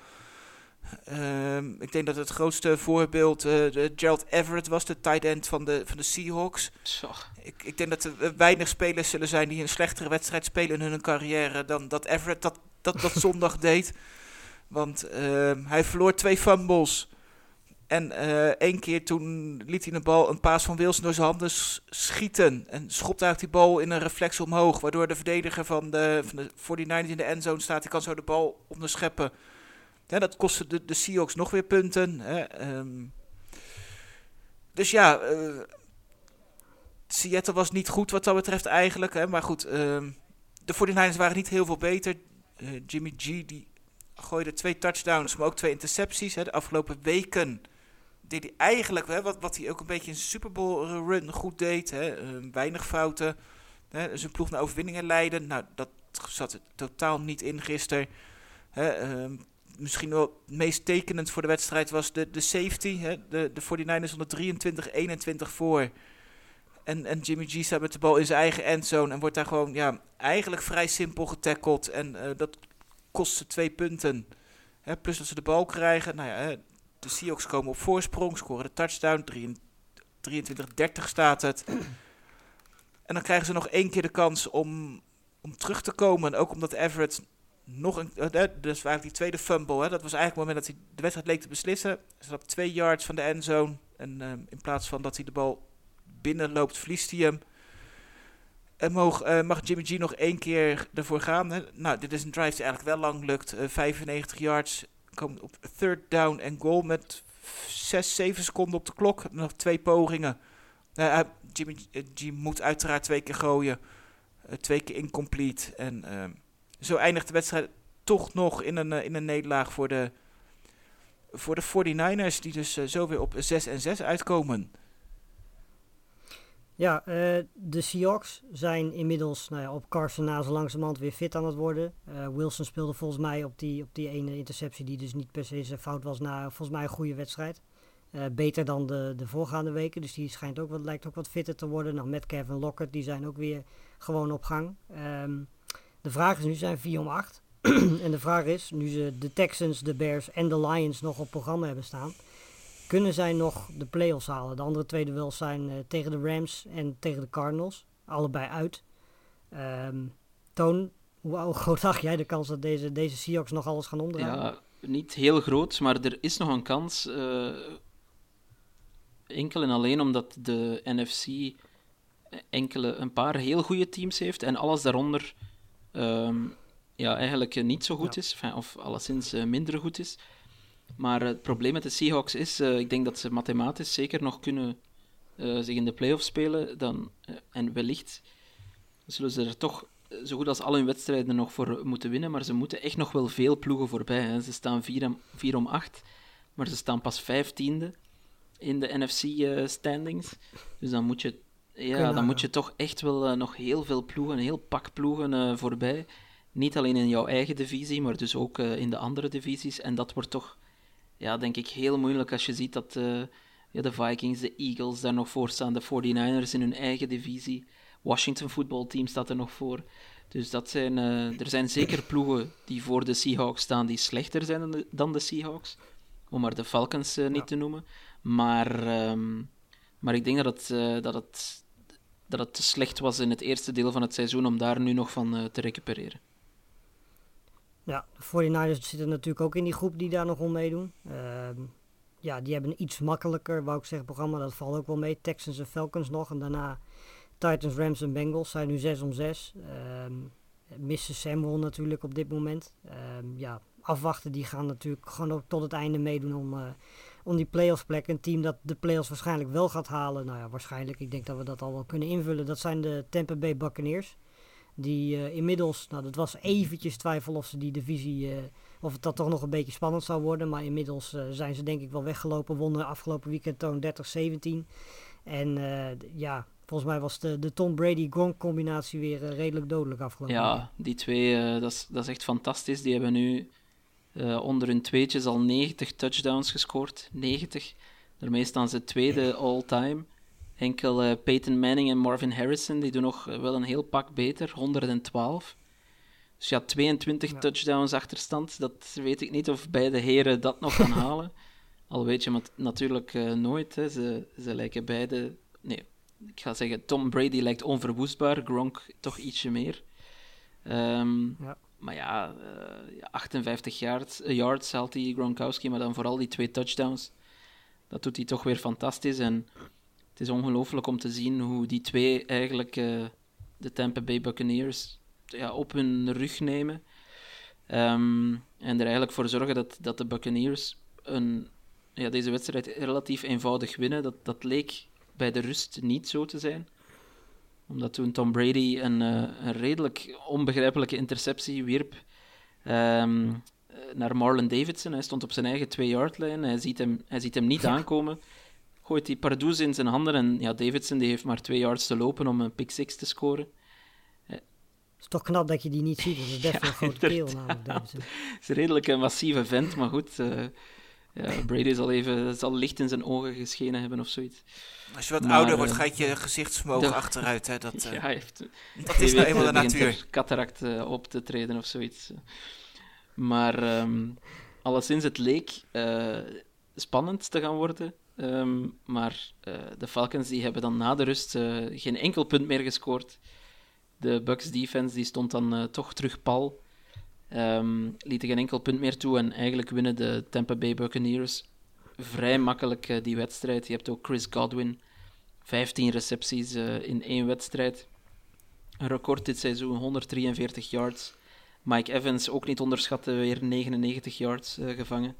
Ehm, ik denk dat het grootste voorbeeld eh, de Gerald Everett was, de tight end van de, van de Seahawks. Zo. Ik, ik denk dat er weinig spelers zullen zijn die een slechtere wedstrijd spelen in hun carrière dan dat Everett dat dat, dat zondag deed. Want ehm, hij verloor twee fumbles. En eh, één keer toen liet hij de bal een paas van Wilson door zijn handen schieten. En schopte eigenlijk die bal in een reflex omhoog. Waardoor de verdediger van de, van de 49ers in de endzone staat. Die kan zo de bal onderscheppen. Ja, dat kostte de, de Seahawks nog weer punten. Hè. ehm. dus ja, eh, Seattle was niet goed wat dat betreft eigenlijk. Hè. Maar goed, ehm, de 49ers waren niet heel veel beter. Eh, Jimmy G die gooide twee touchdowns, maar ook twee intercepties. Hè. De afgelopen weken deed hij eigenlijk hè, wat, wat hij ook een beetje in Super Bowl run goed deed. Hè. Ehm, weinig fouten. Hè. Zijn ploeg naar overwinningen leiden. Nou, dat zat er totaal niet in gisteren. Ehm, misschien wel het meest tekenend voor de wedstrijd was de, de safety. Hè. De, de 49ers stonden 23-21 voor. En, en Jimmy G staat met de bal in zijn eigen endzone en wordt daar gewoon ja, eigenlijk vrij simpel getackled. En eh, dat kost ze twee punten. Hè, plus dat ze de bal krijgen. Nou ja, de Seahawks komen op voorsprong, scoren de touchdown. 23-30 staat het. En dan krijgen ze nog één keer de kans om, om terug te komen. En ook omdat Everett nog een... eh, hè, dus eigenlijk die tweede fumble. Hè, dat was eigenlijk het moment dat hij de wedstrijd leek te beslissen. Hij zat op twee yards van de endzone. En eh, in plaats van dat hij de bal binnenloopt, verliest hij hem. En mag, eh, mag Jimmy G nog één keer ervoor gaan. Hè? Nou, dit is een drive die eigenlijk wel lang lukt. Eh, 95 yards. Komen op third down en goal met 6, 7 seconden op de klok. Nog twee pogingen. Hij- Jimmy eh, moet uiteraard twee keer gooien. Twee keer incomplete. En ehm, zo eindigt de wedstrijd toch nog in een, in een nederlaag voor de, voor de 49ers. Die dus zo weer op 6 en 6 uitkomen. Ja, eh, de Seahawks zijn inmiddels nou ja, op Carson na zo langzamerhand weer fit aan het worden. Eh, Wilson speelde volgens mij op die, op die ene interceptie die dus niet per se zijn fout was na volgens mij een goede wedstrijd. Eh, beter dan de, de voorgaande weken, dus die schijnt ook wat, lijkt ook wat fitter te worden. Nou, met Kevin Lockett, die zijn ook weer gewoon op gang. Ehm, de vraag is nu, zijn 4 om 8. en de vraag is, nu ze de Texans, de Bears en de Lions nog op programma hebben staan, kunnen zij nog de playoffs halen. De andere twee duels zijn eh, tegen de Rams en tegen de Cardinals. Allebei uit. Ehm, Toon, hoe, groot acht jij de kans dat deze, deze Seahawks nog alles gaan omdraaien? Ja, niet heel groot, maar er is nog een kans. eh, enkel en alleen omdat de NFC enkele, een paar heel goede teams heeft en alles daaronder ehm, ja, eigenlijk eh, niet zo goed Ja. is, of alleszins eh, minder goed is. Maar het probleem met de Seahawks is, eh, ik denk dat ze mathematisch zeker nog kunnen eh, zich in de playoffs spelen. Dan, eh, en wellicht zullen ze er toch zo goed als al hun wedstrijden nog voor moeten winnen. Maar ze moeten echt nog wel veel ploegen voorbij. Hè. Ze staan 4 om, 4 om 8, maar ze staan pas vijftiende in de NFC-standings. dus dan moet je, ja, dan moet je toch echt wel nog heel veel ploegen, een heel pak ploegen voorbij. Niet alleen in jouw eigen divisie, maar dus ook in de andere divisies. En dat wordt toch, ja, denk ik, heel moeilijk als je ziet dat eh, ja, de Vikings, de Eagles daar nog voor staan, de 49ers in hun eigen divisie. Washington voetbalteam staat er nog voor. Dus dat zijn, eh, er zijn zeker ploegen die voor de Seahawks staan die slechter zijn dan de, dan de Seahawks. Om maar de Falcons eh, niet Ja. te noemen. Maar, ehm, maar ik denk dat het, dat, het, dat het te slecht was in het eerste deel van het seizoen om daar nu nog van te recupereren. Ja, de 49ers zitten natuurlijk ook in die groep die daar nog om meedoen. Ehm, ja, die hebben een iets makkelijker, wou ik zeggen, programma. Dat valt ook wel mee. Texans en Falcons nog. En daarna Titans, Rams en Bengals zijn nu 6 om 6. Ehm missen Samuel natuurlijk op dit moment. Ehm, ja, afwachten. Die gaan natuurlijk gewoon ook tot het einde meedoen om, eh, om die playoffs plek. Een team dat de playoffs waarschijnlijk wel gaat halen. Nou ja, waarschijnlijk. Ik denk dat we dat al wel kunnen invullen. Dat zijn de Tampa Bay Buccaneers. Die eh, inmiddels, nou dat was eventjes twijfel of ze die divisie, eh, of het dat toch nog een beetje spannend zou worden. Maar inmiddels eh, zijn ze denk ik wel weggelopen. Wonnen afgelopen weekend toon 30-17. En ja, volgens mij was de, de Tom Brady-Gronk combinatie weer redelijk dodelijk afgelopen weekend. Ja, die twee, dat, is, dat is echt fantastisch. Die hebben nu onder hun tweetjes al 90 touchdowns gescoord. 90. Daarmee staan ze tweede all-time. Enkel eh, Peyton Manning en Marvin Harrison, die doen nog eh, wel een heel pak beter. 112. Dus ja, 22 Ja. touchdowns achterstand. Dat weet ik niet of beide heren dat nog gaan halen. Al weet je het natuurlijk eh, nooit. Hè. Ze, ze lijken beide... Nee, ik ga zeggen, Tom Brady lijkt onverwoestbaar. Gronk toch ietsje meer. Ehm, Ja. maar ja, eh, ja, 58 yards, yards haalt die Gronkowski, maar dan vooral die twee touchdowns. Dat doet hij toch weer fantastisch. En het is ongelooflijk om te zien hoe die twee eigenlijk eh, de Tampa Bay Buccaneers ja, op hun rug nemen. Ehm, en er eigenlijk voor zorgen dat, dat de Buccaneers een, ja, deze wedstrijd relatief eenvoudig winnen. Dat, dat leek bij de rust niet zo te zijn. Omdat toen Tom Brady een, eh, een redelijk onbegrijpelijke interceptie wierp ehm, eh, naar Marlon Davidson. Hij stond op zijn eigen 2-yard-lijn. Hij, ziet hem- hij ziet hem niet aankomen. Gooit die Pardoes in zijn handen. En ja, Davidson die heeft maar twee yards te lopen om een pick 6 te scoren. Het is toch knap dat je die niet ziet. Dat is best wel een grote keel inderdaad. namelijk. Davidson. Het is een redelijk een massieve vent, maar goed. eh, ja, Brady zal even zal licht in zijn ogen geschenen hebben of zoiets. Als je wat Maar, ouder wordt, eh, gaat je gezichtsvermogen de- achteruit. Hè? Dat, eh, ja, hij heeft, dat is nou eenmaal de natuur. cataract eh, op te treden of zoiets. Maar ehm alleszins, het leek eh, spannend te gaan worden. Ehm, maar eh, de Falcons die hebben dan na de rust eh, geen enkel punt meer gescoord. De Bucks defense die stond dan eh, toch terug pal. Ehm lieten geen enkel punt meer toe en eigenlijk winnen de Tampa Bay Buccaneers vrij makkelijk die wedstrijd. Je hebt ook Chris Godwin, 15 recepties in één wedstrijd. Een record dit seizoen, 143 yards. Mike Evans, ook niet onderschatten, weer 99 yards gevangen.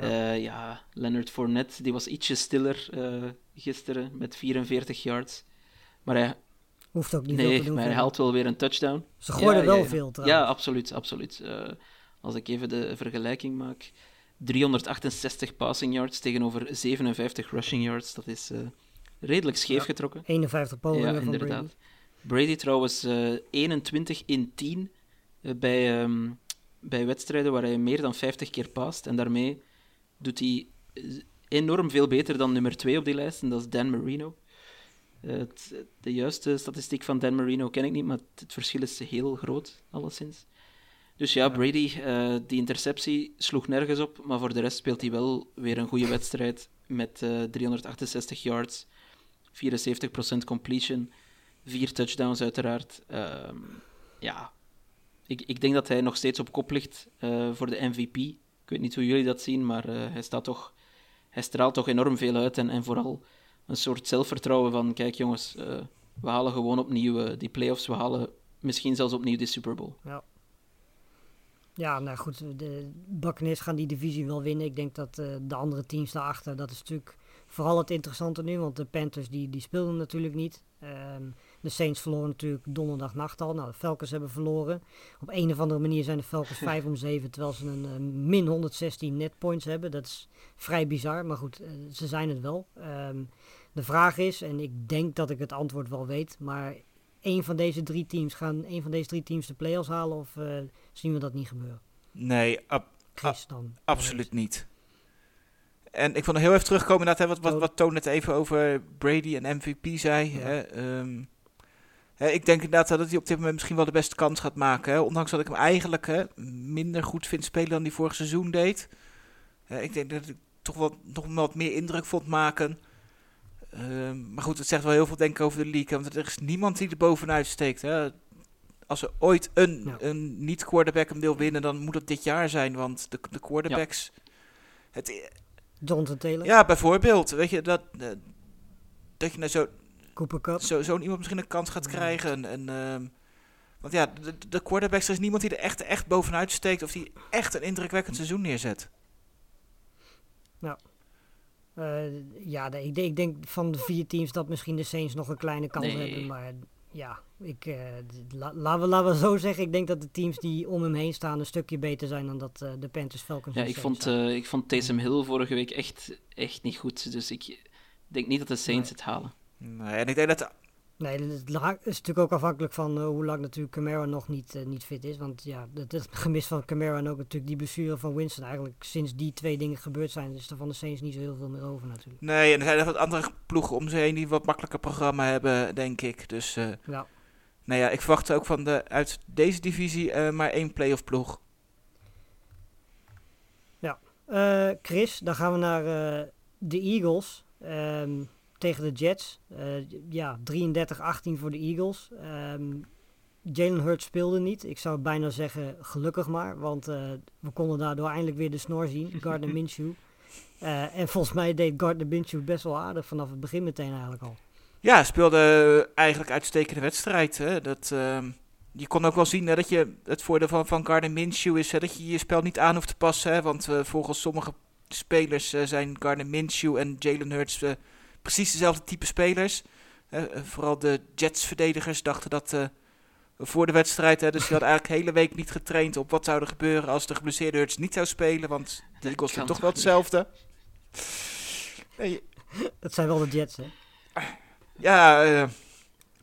Ja. ja, Leonard Fournette, die was ietsje stiller eh, gisteren met 44 yards. Maar hij, Hoeft ook niet veel nee, te doen. maar hij haalt wel weer een touchdown. Ze gooiden Ja, wel ja, veel trouwens. Ja, absoluut. absoluut. Eh, als ik even de vergelijking maak. 368 passing yards tegenover 57 rushing yards. Dat is eh, redelijk scheef Ja. getrokken. 51 pogingen ja, van inderdaad. Brady. Brady trouwens eh, 21 in 10 eh, bij, ehm, bij wedstrijden waar hij meer dan 50 keer past. En daarmee doet hij eh, enorm veel beter dan nummer 2 op die lijst. En dat is Dan Marino. Eh, het, de juiste statistiek van Dan Marino ken ik niet, maar het, verschil is heel groot, alleszins. Dus ja, Brady, eh, die interceptie sloeg nergens op, maar voor de rest speelt hij wel weer een goede wedstrijd met eh 368 yards, 74% completion, vier touchdowns uiteraard. Ehm, ja, ik, ik denk dat hij nog steeds op kop ligt voor de MVP. Ik weet niet hoe jullie dat zien, maar eh, hij, staat toch, hij straalt toch enorm veel uit en, en vooral een soort zelfvertrouwen van, kijk jongens, eh, we halen gewoon opnieuw eh, die playoffs, we halen misschien zelfs opnieuw de Super Bowl. Ja, nou goed, de Buccaneers gaan die divisie wel winnen. Ik denk dat de andere teams daarachter, dat is natuurlijk vooral het interessante nu. Want de Panthers die, die speelden natuurlijk niet. Ehm, de Saints verloren natuurlijk donderdagnacht al. Nou, de Falcons hebben verloren. Op een of andere manier zijn de Falcons 5 om 7, terwijl ze een eh, min 116 net points hebben. Dat is vrij bizar, maar goed, eh, ze zijn het wel. Ehm, de vraag is, en ik denk dat ik het antwoord wel weet, maar een van deze drie teams gaan een van deze drie teams de play-offs halen of eh, zien we dat niet gebeuren? Nee, ab- Chris dan. absoluut niet. En ik wil nog heel even terugkomen hè, wat, wat, Toon. wat Toon net even over Brady en MVP zei. Hè, ehm, ik denk inderdaad dat hij op dit moment misschien wel de beste kans gaat maken. Hè, ondanks dat ik hem eigenlijk hè, minder goed vind spelen dan hij vorig seizoen deed. Ik denk dat ik toch wat, nog wat meer indruk vond maken. Ehm, maar goed, het zegt wel heel veel denk ik over de league. Want er is niemand die er bovenuit steekt. Hè. Als er ooit een, Ja. een niet-quarterback hem wil winnen, dan moet het dit jaar zijn. Want de, de quarterbacks... Het, Jonathan Taylor, ja, bijvoorbeeld. Weet je, dat, eh, dat je nou zo, Cooper Cup. zo, zo'n iemand misschien een kans gaat krijgen. En, ehm, want ja, de, de quarterbacks, er is niemand die er echt, echt bovenuit steekt. Of die echt een indrukwekkend seizoen neerzet. Eh, ja, de- ik, denk, ik denk van de vier teams dat misschien de Saints nog een kleine kans Nee. hebben. Maar ja, ik, eh, la- laten, we, laten we zo zeggen. Ik denk dat de teams die om hem heen staan een stukje beter zijn dan dat eh, de Panthers, Falcons Ja, ik vond, zijn. eh, ik vond Taysom Hill vorige week echt, echt niet goed. Dus ik denk niet dat de Saints Nee. het halen. Nee, en ik denk dat... Nee, dat is, natuurlijk ook afhankelijk van eh, hoe lang natuurlijk Camara nog niet, eh, niet fit is. Want ja, het, het gemis van Camara en ook natuurlijk die blessure van Winston. Eigenlijk sinds die twee dingen gebeurd zijn, is er van de Saints niet zo heel veel meer over natuurlijk. Nee, en er zijn er wat andere ploegen om ze heen die wat makkelijker programma hebben, denk ik. Dus, eh, Ja. nou ja, ik verwacht ook van de, uit deze divisie maar één playoff ploeg. Eh, Chris, dan gaan we naar de Eagles ehm, tegen de Jets. Eh, ja, 33-18 voor de Eagles. Ehm, Jalen Hurts speelde niet. Ik zou bijna zeggen gelukkig maar, want eh, we konden daardoor eindelijk weer de snor zien. Gardner Minshew. Eh, en volgens mij deed Gardner Minshew best wel aardig vanaf het begin meteen eigenlijk al. Ja, speelde eigenlijk uitstekende wedstrijd. Hè. Dat, ehm, je kon ook wel zien hè, dat je het voordeel van, van Gardner Minshew is hè, dat je je spel niet aan hoeft te passen. Hè, want volgens sommige spelers zijn Gardner Minshew en Jalen Hurts precies dezelfde type spelers. Vooral de Jets-verdedigers dachten dat eh, voor de wedstrijd. Hè, dus die hadden eigenlijk de hele week niet getraind op wat zou er gebeuren als de geblesseerde Hurts niet zou spelen. Want de Dat Eagles doen kan toch wel hetzelfde. Nee, Dat zijn wel de Jets, hè? ja, eh,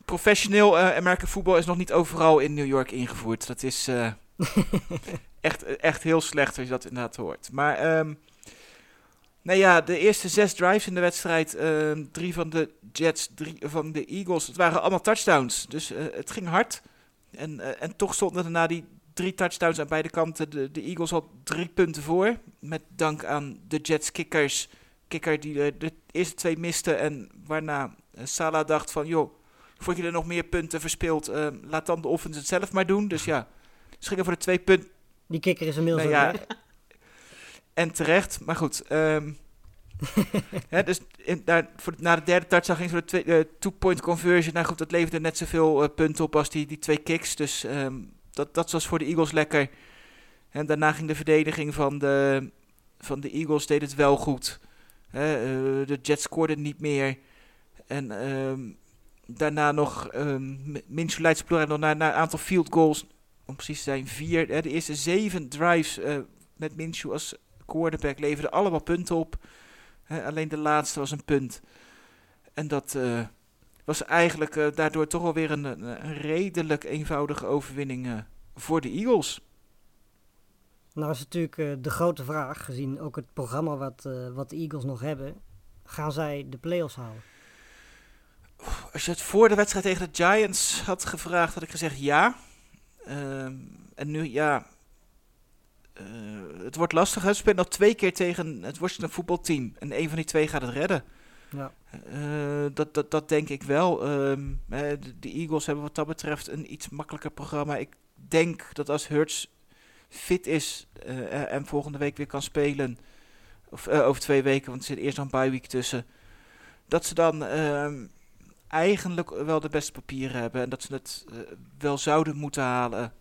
professioneel eh American voetbal is nog niet overal in New York ingevoerd. Dat is eh, echt, echt heel slecht als je dat inderdaad hoort. Maar ehm nou ja, de eerste zes drives in de wedstrijd, ehm, drie van de Jets, drie van de Eagles, het waren allemaal touchdowns. Dus eh, het ging hard. En, eh, en toch stonden er na die drie touchdowns aan beide kanten de, de Eagles al drie punten voor. Met dank aan de Jets kickers. Kikker die de eerste twee miste en waarna eh, Salah dacht van, joh, voordat je er nog meer punten verspeelt, eh, laat dan de offense het zelf maar doen. Dus ja, gingen voor de twee punten. Die kikker is inmiddels Nou ja. En terecht, maar goed. ehm, hè, dus in, daar, voor, na de derde touchdown ging ze voor de eh, two-point conversion. Nou goed, dat leverde net zoveel eh, punten op als die, die twee kicks. Dus ehm, dat, dat was voor de Eagles lekker. En daarna ging de verdediging van de, van de Eagles deed het wel goed. Hè, eh, de Jets scoorden niet meer. En ehm, daarna nog um, Minshew leidt nog naar, naar een aantal field goals. Om precies te zijn, vier. Hè, de eerste zeven drives met Minshew als quarterback leverden allemaal punten op. Hè, alleen de laatste was een punt. En dat eh, was eigenlijk eh, daardoor toch alweer een, een, redelijk eenvoudige overwinning eh, voor de Eagles. Nou is natuurlijk de grote vraag, gezien ook het programma wat, wat de Eagles nog hebben. Gaan zij de playoffs halen? Als je het voor de wedstrijd tegen de Giants had gevraagd, had ik gezegd ja. Ehm, en nu ja. Eh, het wordt lastig. Ze spelen nog twee keer tegen het Washington voetbalteam. En een van die twee gaat het redden. Ja. Eh, dat, dat, dat denk ik wel. Ehm, de, de Eagles hebben wat dat betreft een iets makkelijker programma. Ik denk dat als Hurts fit is eh, en volgende week weer kan spelen. Of over twee weken, want er zit eerst nog een bye week tussen. Dat ze dan ehm, eigenlijk wel de beste papieren hebben. En dat ze het wel zouden moeten halen.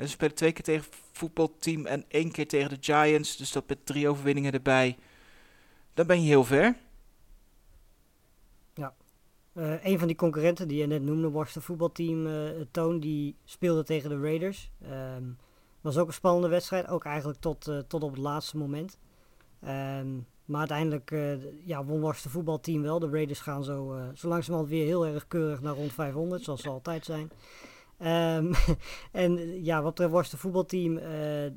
De- ze spelen twee keer tegen voetbalteam en één keer tegen de Giants. Dus dat met drie overwinningen erbij. Dan ben je heel ver. Eh, een van die concurrenten die je net noemde, Washington voetbalteam, eh Toon, die speelde tegen de Raiders. Ehm was ook een spannende wedstrijd, ook eigenlijk tot, eh, tot op het laatste moment. Ehm, maar uiteindelijk ja, won Washington voetbalteam wel. De Raiders gaan zo, zo langzamerhand weer heel erg keurig naar rond 500, zoals ze altijd zijn. Ehm, en ja, wat betreft Washington voetbalteam, eh,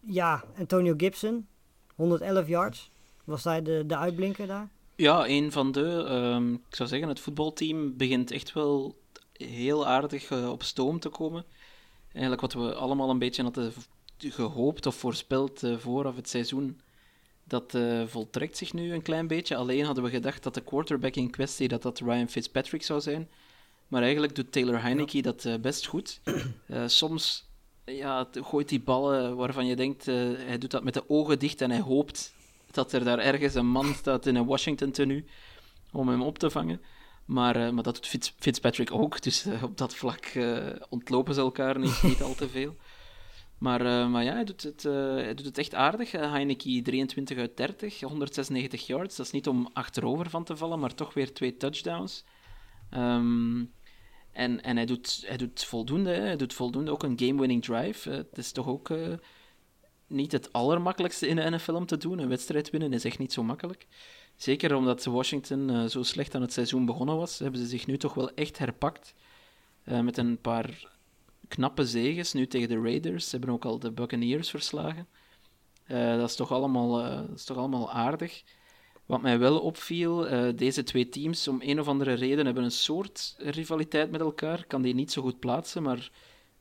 ja, Antonio Gibson, 111 yards. Was hij de, de uitblinker daar? Ja, een van de. ehm, ik zou zeggen, het voetbalteam begint echt wel heel aardig eh, op stoom te komen. Eigenlijk wat we allemaal een beetje hadden gehoopt of voorspeld eh, vooraf het seizoen. Dat voltrekt zich nu een klein beetje. Alleen hadden we gedacht dat de quarterback in kwestie dat dat Ryan Fitzpatrick zou zijn. Maar eigenlijk doet Taylor Heineke dat eh, best goed. Eh, soms ja, gooit hij ballen waarvan je denkt, eh, hij doet dat met de ogen dicht en hij hoopt dat er daar ergens een man staat in een Washington tenue om hem op te vangen. Maar, maar dat doet Fitz- Fitzpatrick ook, dus op dat vlak ontlopen ze elkaar niet, niet al te veel. Maar, maar ja, hij doet, het, hij doet het echt aardig. Heineke 23 uit 30, 196 yards. Dat is niet om achterover van te vallen, maar toch weer twee touchdowns. Ehm, en en hij, doet, hij doet voldoende. Hij doet voldoende. Ook een game-winning drive. Eh, het is toch ook eh, niet het allermakkelijkste in de NFL om te doen. Een wedstrijd winnen is echt niet zo makkelijk. Zeker omdat Washington eh, zo slecht aan het seizoen begonnen was, hebben ze zich nu toch wel echt herpakt. Met een paar knappe zeges, nu tegen de Raiders. Ze hebben ook al de Buccaneers verslagen. Dat, is toch allemaal, dat is toch allemaal aardig. Wat mij wel opviel, eh, deze twee teams om een of andere reden hebben een soort rivaliteit met elkaar. Ik kan die niet zo goed plaatsen, maar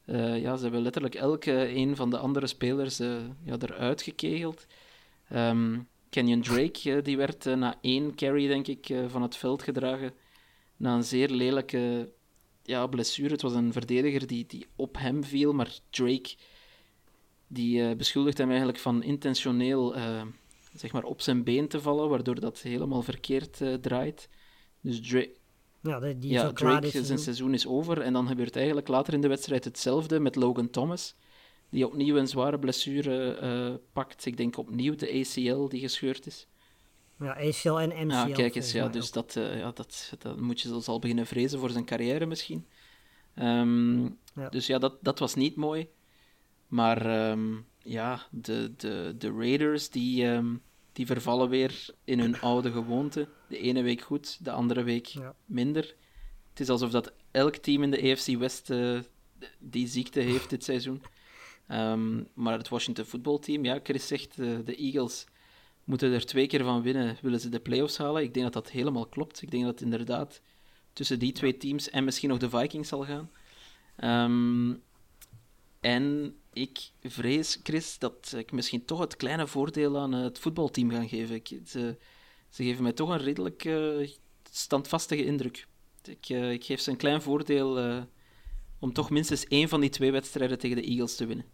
eh, ja, ze hebben letterlijk elke een van de andere spelers eh, ja, eruit gekegeld. Ehm Kenyon Drake die werd na één carry, denk ik, van het veld gedragen. Na een zeer lelijke ja, blessure. Het was een verdediger die, die op hem viel, maar Drake die beschuldigt hem eigenlijk van intentioneel zeg maar op zijn been te vallen, waardoor dat helemaal verkeerd eh, draait. Dus Drake, Ja, die die is ja, Drake, zijn seizoen. is over. En dan gebeurt eigenlijk later in de wedstrijd hetzelfde met Logan Thomas. Die opnieuw een zware blessure eh, pakt. Ik denk opnieuw de ACL die gescheurd is. Ja, ACL en MCL. Ja, kijk eens, ja, dus ook. dat, eh, ja, dat, dat moet je dus al beginnen vrezen voor zijn carrière misschien. Ehm, Ja. Dus ja, dat, dat was niet mooi. Maar ehm, ja, de, de, de Raiders die, ehm, die vervallen weer in hun oude gewoonte. De ene week goed, de andere week Ja. minder. Het is alsof dat elk team in de AFC West eh, die ziekte heeft dit seizoen. Ehm, maar het Washington voetbalteam, ja, Chris zegt, eh, de Eagles moeten er twee keer van winnen, willen ze de playoffs halen. Ik denk dat dat helemaal klopt. Ik denk dat het inderdaad tussen die twee teams en misschien nog de Vikings zal gaan. Ehm, en ik vrees, Chris, dat ik misschien toch het kleine voordeel aan het voetbalteam ga geven. Ik, ze, ze geven mij toch een redelijk eh, standvastige indruk. Ik, eh, ik geef ze een klein voordeel eh, om toch minstens één van die twee wedstrijden tegen de Eagles te winnen.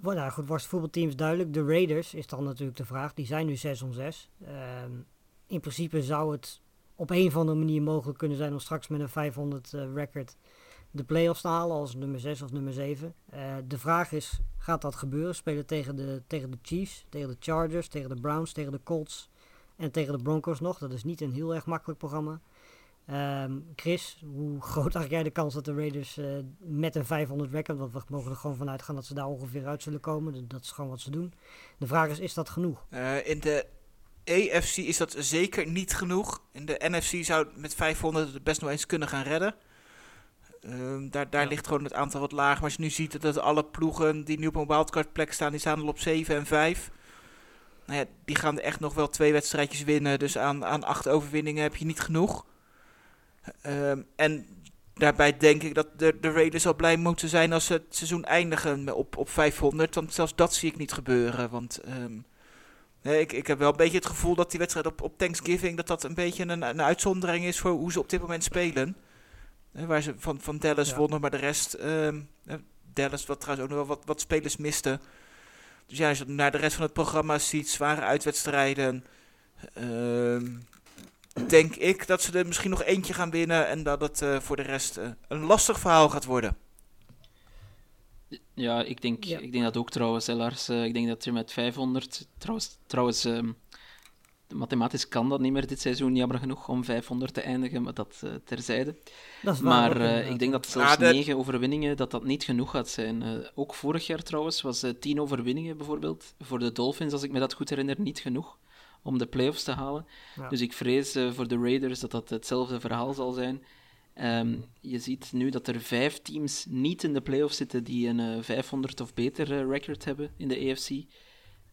Wa- nou goed, was het voetbalteam duidelijk. De Raiders is dan natuurlijk de vraag. Die zijn nu 6 om 6. Ehm, in principe zou het op een of andere manier mogelijk kunnen zijn om straks met een 500 eh, record de playoffs te halen als nummer 6 of nummer 7. Eh, de vraag is, gaat dat gebeuren? Spelen tegen de, tegen de Chiefs, tegen de Chargers, tegen de Browns, tegen de Colts en tegen de Broncos nog. Dat is niet een heel erg makkelijk programma. Ehm, Chris, hoe groot acht jij de kans dat de Raiders eh, met een 500 record, want we mogen er gewoon vanuit gaan dat ze daar ongeveer uit zullen komen. Dat- is gewoon wat ze doen. De vraag is, is dat genoeg? In de AFC is dat zeker niet genoeg. In de NFC zou het met 500 het best nog eens kunnen gaan redden. Ehm, daar daar Ja. ligt gewoon het aantal wat lager. Maar als je nu ziet dat alle ploegen die nu op een wildcard plek staan, die staan al op 7 en 5. Nou ja, die gaan er echt nog wel twee wedstrijdjes winnen. Dus aan, aan acht overwinningen heb je niet genoeg. Ehm, en daarbij denk ik dat de, de Raiders al blij moeten zijn als ze het seizoen eindigen op, op 500. Want zelfs dat zie ik niet gebeuren. Want ehm, nee, ik, ik heb wel een beetje het gevoel dat die wedstrijd op, op Thanksgiving... dat dat een beetje een, een uitzondering is voor hoe ze op dit moment spelen. Eh, waar ze van, van Dallas Ja. wonnen, maar de rest... ehm, eh, Dallas, wat trouwens ook nog wel wat, wat spelers miste. Dus ja, als je naar de rest van het programma ziet, zware uitwedstrijden... ehm, denk ik dat ze er misschien nog eentje gaan winnen... en dat het eh, voor de rest eh, een lastig verhaal gaat worden. Ja, ik denk, Ja. Ik denk dat ook trouwens, hè, Lars. Eh, ik denk dat je met 500... Trouwens, trouwens ehm, mathematisch kan dat niet meer dit seizoen, jammer genoeg, om 500 te eindigen, maar dat eh, terzijde. Dat is waar Maar eh, ik denk dat zelfs Ah, de- negen overwinningen dat dat niet genoeg gaat zijn. Eh, ook vorig jaar trouwens was eh, tien overwinningen bijvoorbeeld voor de Dolphins, als ik me dat goed herinner, niet genoeg om de playoffs te halen. Ja. Dus ik vrees voor de Raiders dat dat hetzelfde verhaal zal zijn. Ehm, je ziet nu dat er vijf teams niet in de playoffs zitten die een eh, 500 of beter eh, record hebben in de AFC.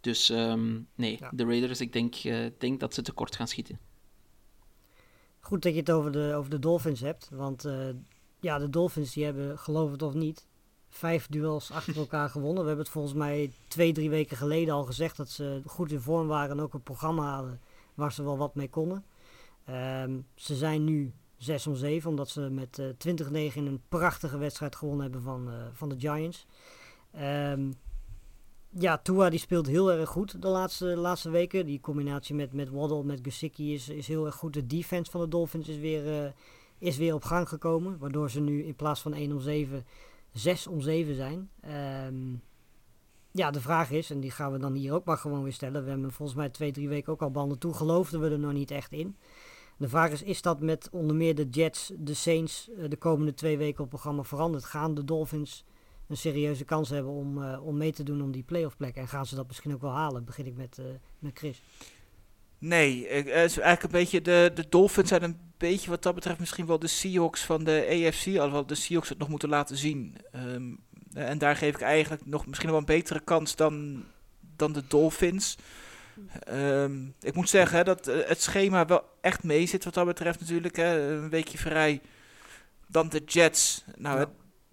Dus ehm, nee, Ja. de Raiders, ik denk, eh, denk dat ze tekort gaan schieten. Goed dat je het over de, over de Dolphins hebt. Want eh, ja, de Dolphins die hebben, geloof het of niet, vijf duels achter elkaar gewonnen. We hebben het volgens mij twee, drie weken geleden al gezegd dat ze goed in vorm waren en ook een programma hadden waar ze wel wat mee konden. Ehm, ze zijn nu 6 om 7, omdat ze met eh 20-9 in een prachtige wedstrijd gewonnen hebben van, eh, van de Giants. Ehm, ja, Tua die speelt heel erg goed de laatste, laatste weken. Die combinatie met, met Waddle, met Gesicki is, is heel erg goed. De defense van de Dolphins is weer, eh, is weer op gang gekomen. Waardoor ze nu in plaats van 1 om 7, 6 om 7 zijn. Ehm, ja, de vraag is, en die gaan we dan hier ook maar gewoon weer stellen. We hebben volgens mij twee, drie weken ook al banden toe. Geloofden we er nog niet echt in. De vraag is, is dat met onder meer de Jets, de Saints eh, de komende twee weken op programma veranderd? Gaan de Dolphins een serieuze kans hebben om, eh, om mee te doen om die playoff plek? En gaan ze dat misschien ook wel halen? Begin ik met, eh, met Chris. Nee, is eigenlijk een beetje de, de Dolphins zijn een beetje wat dat betreft misschien wel de Seahawks van de AFC, alhoewel de Seahawks het nog moeten laten zien. Ehm, en daar geef ik eigenlijk nog misschien wel een betere kans dan, dan de Dolphins. Ehm, ik moet zeggen dat eh, het schema wel echt mee zit wat dat betreft natuurlijk. Hè. Een weekje vrij. Dan de Jets. Nou, Ja.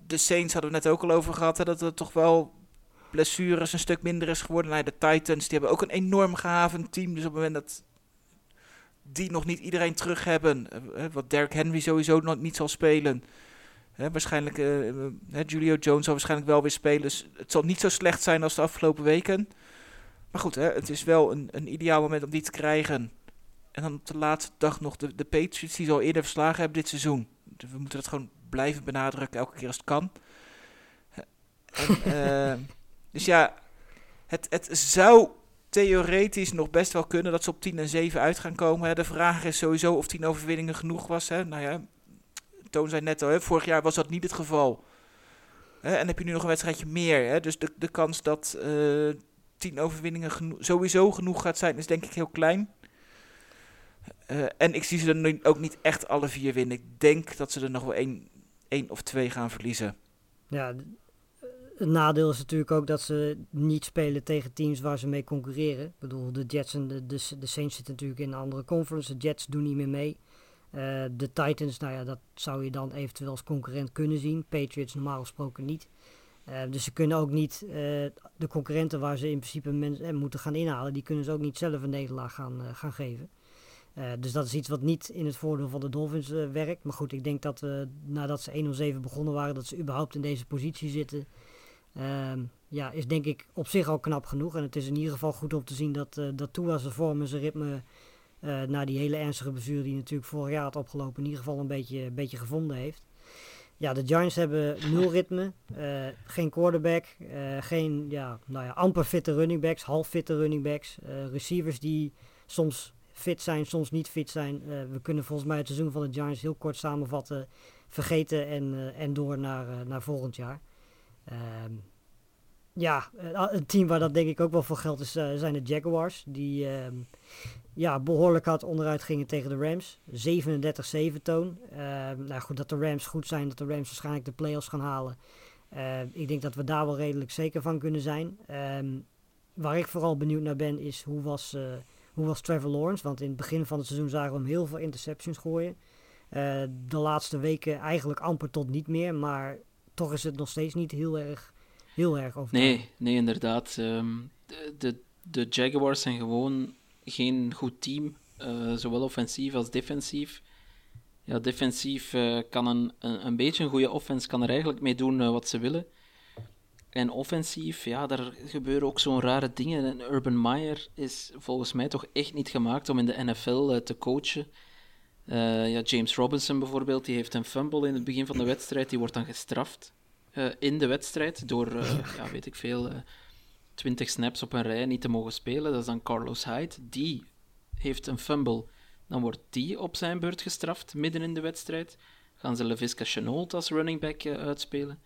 de Saints hadden we net ook al over gehad. Hè, dat er toch wel blessures een stuk minder is geworden. Nou, de Titans die hebben ook een enorm gehavend team. Dus op het moment dat die nog niet iedereen terug hebben. Uh, wat Derrick Henry sowieso nog niet zal spelen. Hè, waarschijnlijk, uh, Julio Jones zal waarschijnlijk wel weer spelen. Dus het zal niet zo slecht zijn als de afgelopen weken. Maar goed, hè, het is wel een, een ideaal moment om die te krijgen. En dan op de laatste dag nog de, de Patriots die ze al eerder verslagen hebben dit seizoen. Dus we moeten dat gewoon blijven benadrukken elke keer als het kan. En, uh, dus ja, het, het zou theoretisch nog best wel kunnen dat ze op 10 en 7 uit gaan komen. Hè. De vraag is sowieso of 10 overwinningen genoeg was. Hè. Nou ja, Toon zei net al, hè, vorig jaar was dat niet het geval. Hè, en heb je nu nog een wedstrijdje meer. Hè. Dus de, de kans dat uh, 10 overwinningen sowieso genoeg gaat zijn, is denk ik heel klein. Uh, en ik zie ze er nu ook niet echt alle vier winnen. Ik denk dat ze er nog wel één, één of twee gaan verliezen. Ja, het nadeel is natuurlijk ook dat ze niet spelen tegen teams waar ze mee concurreren. Bedoel, de Jets en de, de, Saints zitten natuurlijk in een andere conference. De Jets doen niet meer mee. Uh, de Titans, nou ja, dat zou je dan eventueel als concurrent kunnen zien. Patriots normaal gesproken niet. Uh, dus ze kunnen ook niet uh, de concurrenten waar ze in principe mensen moeten gaan inhalen, die kunnen ze ook niet zelf een nederlaag gaan, gaan geven. dus dat is iets wat niet in het voordeel van de Dolphins werkt. Maar goed, ik denk dat we nadat ze 1-7 begonnen waren, dat ze überhaupt in deze positie zitten. Um, ja, is denk ik op zich al knap genoeg. En het is in ieder geval goed om te zien dat, dat Tua zijn vorm en zijn ritme... Na die hele ernstige blessure die natuurlijk vorig jaar had opgelopen... in ieder geval een beetje, een beetje gevonden heeft. Ja, de Giants hebben nul ritme. Uh, geen quarterback. geen, ja, nou ja, amper fitte running backs. Half fitte running backs. receivers die soms fit zijn, soms niet fit zijn. we kunnen volgens mij het seizoen van de Giants heel kort samenvatten. Vergeten en, en door naar, naar volgend jaar. Ja, een team waar dat denk ik ook wel voor geld is, uh, zijn de Jaguars. Die um, ja, behoorlijk hard onderuit gingen tegen de Rams. 37-7 toon. Uh, nou goed, dat de Rams goed zijn, dat de Rams waarschijnlijk de playoffs gaan halen. Uh, ik denk dat we daar wel redelijk zeker van kunnen zijn. Waar ik vooral benieuwd naar ben is hoe was, uh, hoe was Trevor Lawrence? Want in het begin van het seizoen zagen we hem heel veel interceptions gooien. de laatste weken eigenlijk amper tot niet meer, maar toch is het nog steeds niet heel erg, heel erg over. Nee, nee, inderdaad. Um, de, de, de, Jaguars zijn gewoon geen goed team, uh, zowel offensief als defensief. Ja, defensief uh, kan een, een, een, beetje een goede offense kan er eigenlijk mee doen uh, wat ze willen. En offensief, ja, daar gebeuren ook zo'n rare dingen. En Urban Meyer is volgens mij toch echt niet gemaakt om in de NFL te coachen. Ja, James Robinson bijvoorbeeld, die heeft een fumble in het begin van de wedstrijd. Die wordt dan gestraft uh, in de wedstrijd door, uh, ja, weet ik veel, 20 snaps op een rij niet te mogen spelen. Dat is dan Carlos Hyde. Die heeft een fumble. Dan wordt die op zijn beurt gestraft midden in de wedstrijd. Gaan ze LaVisca Chenault als running back uitspelen.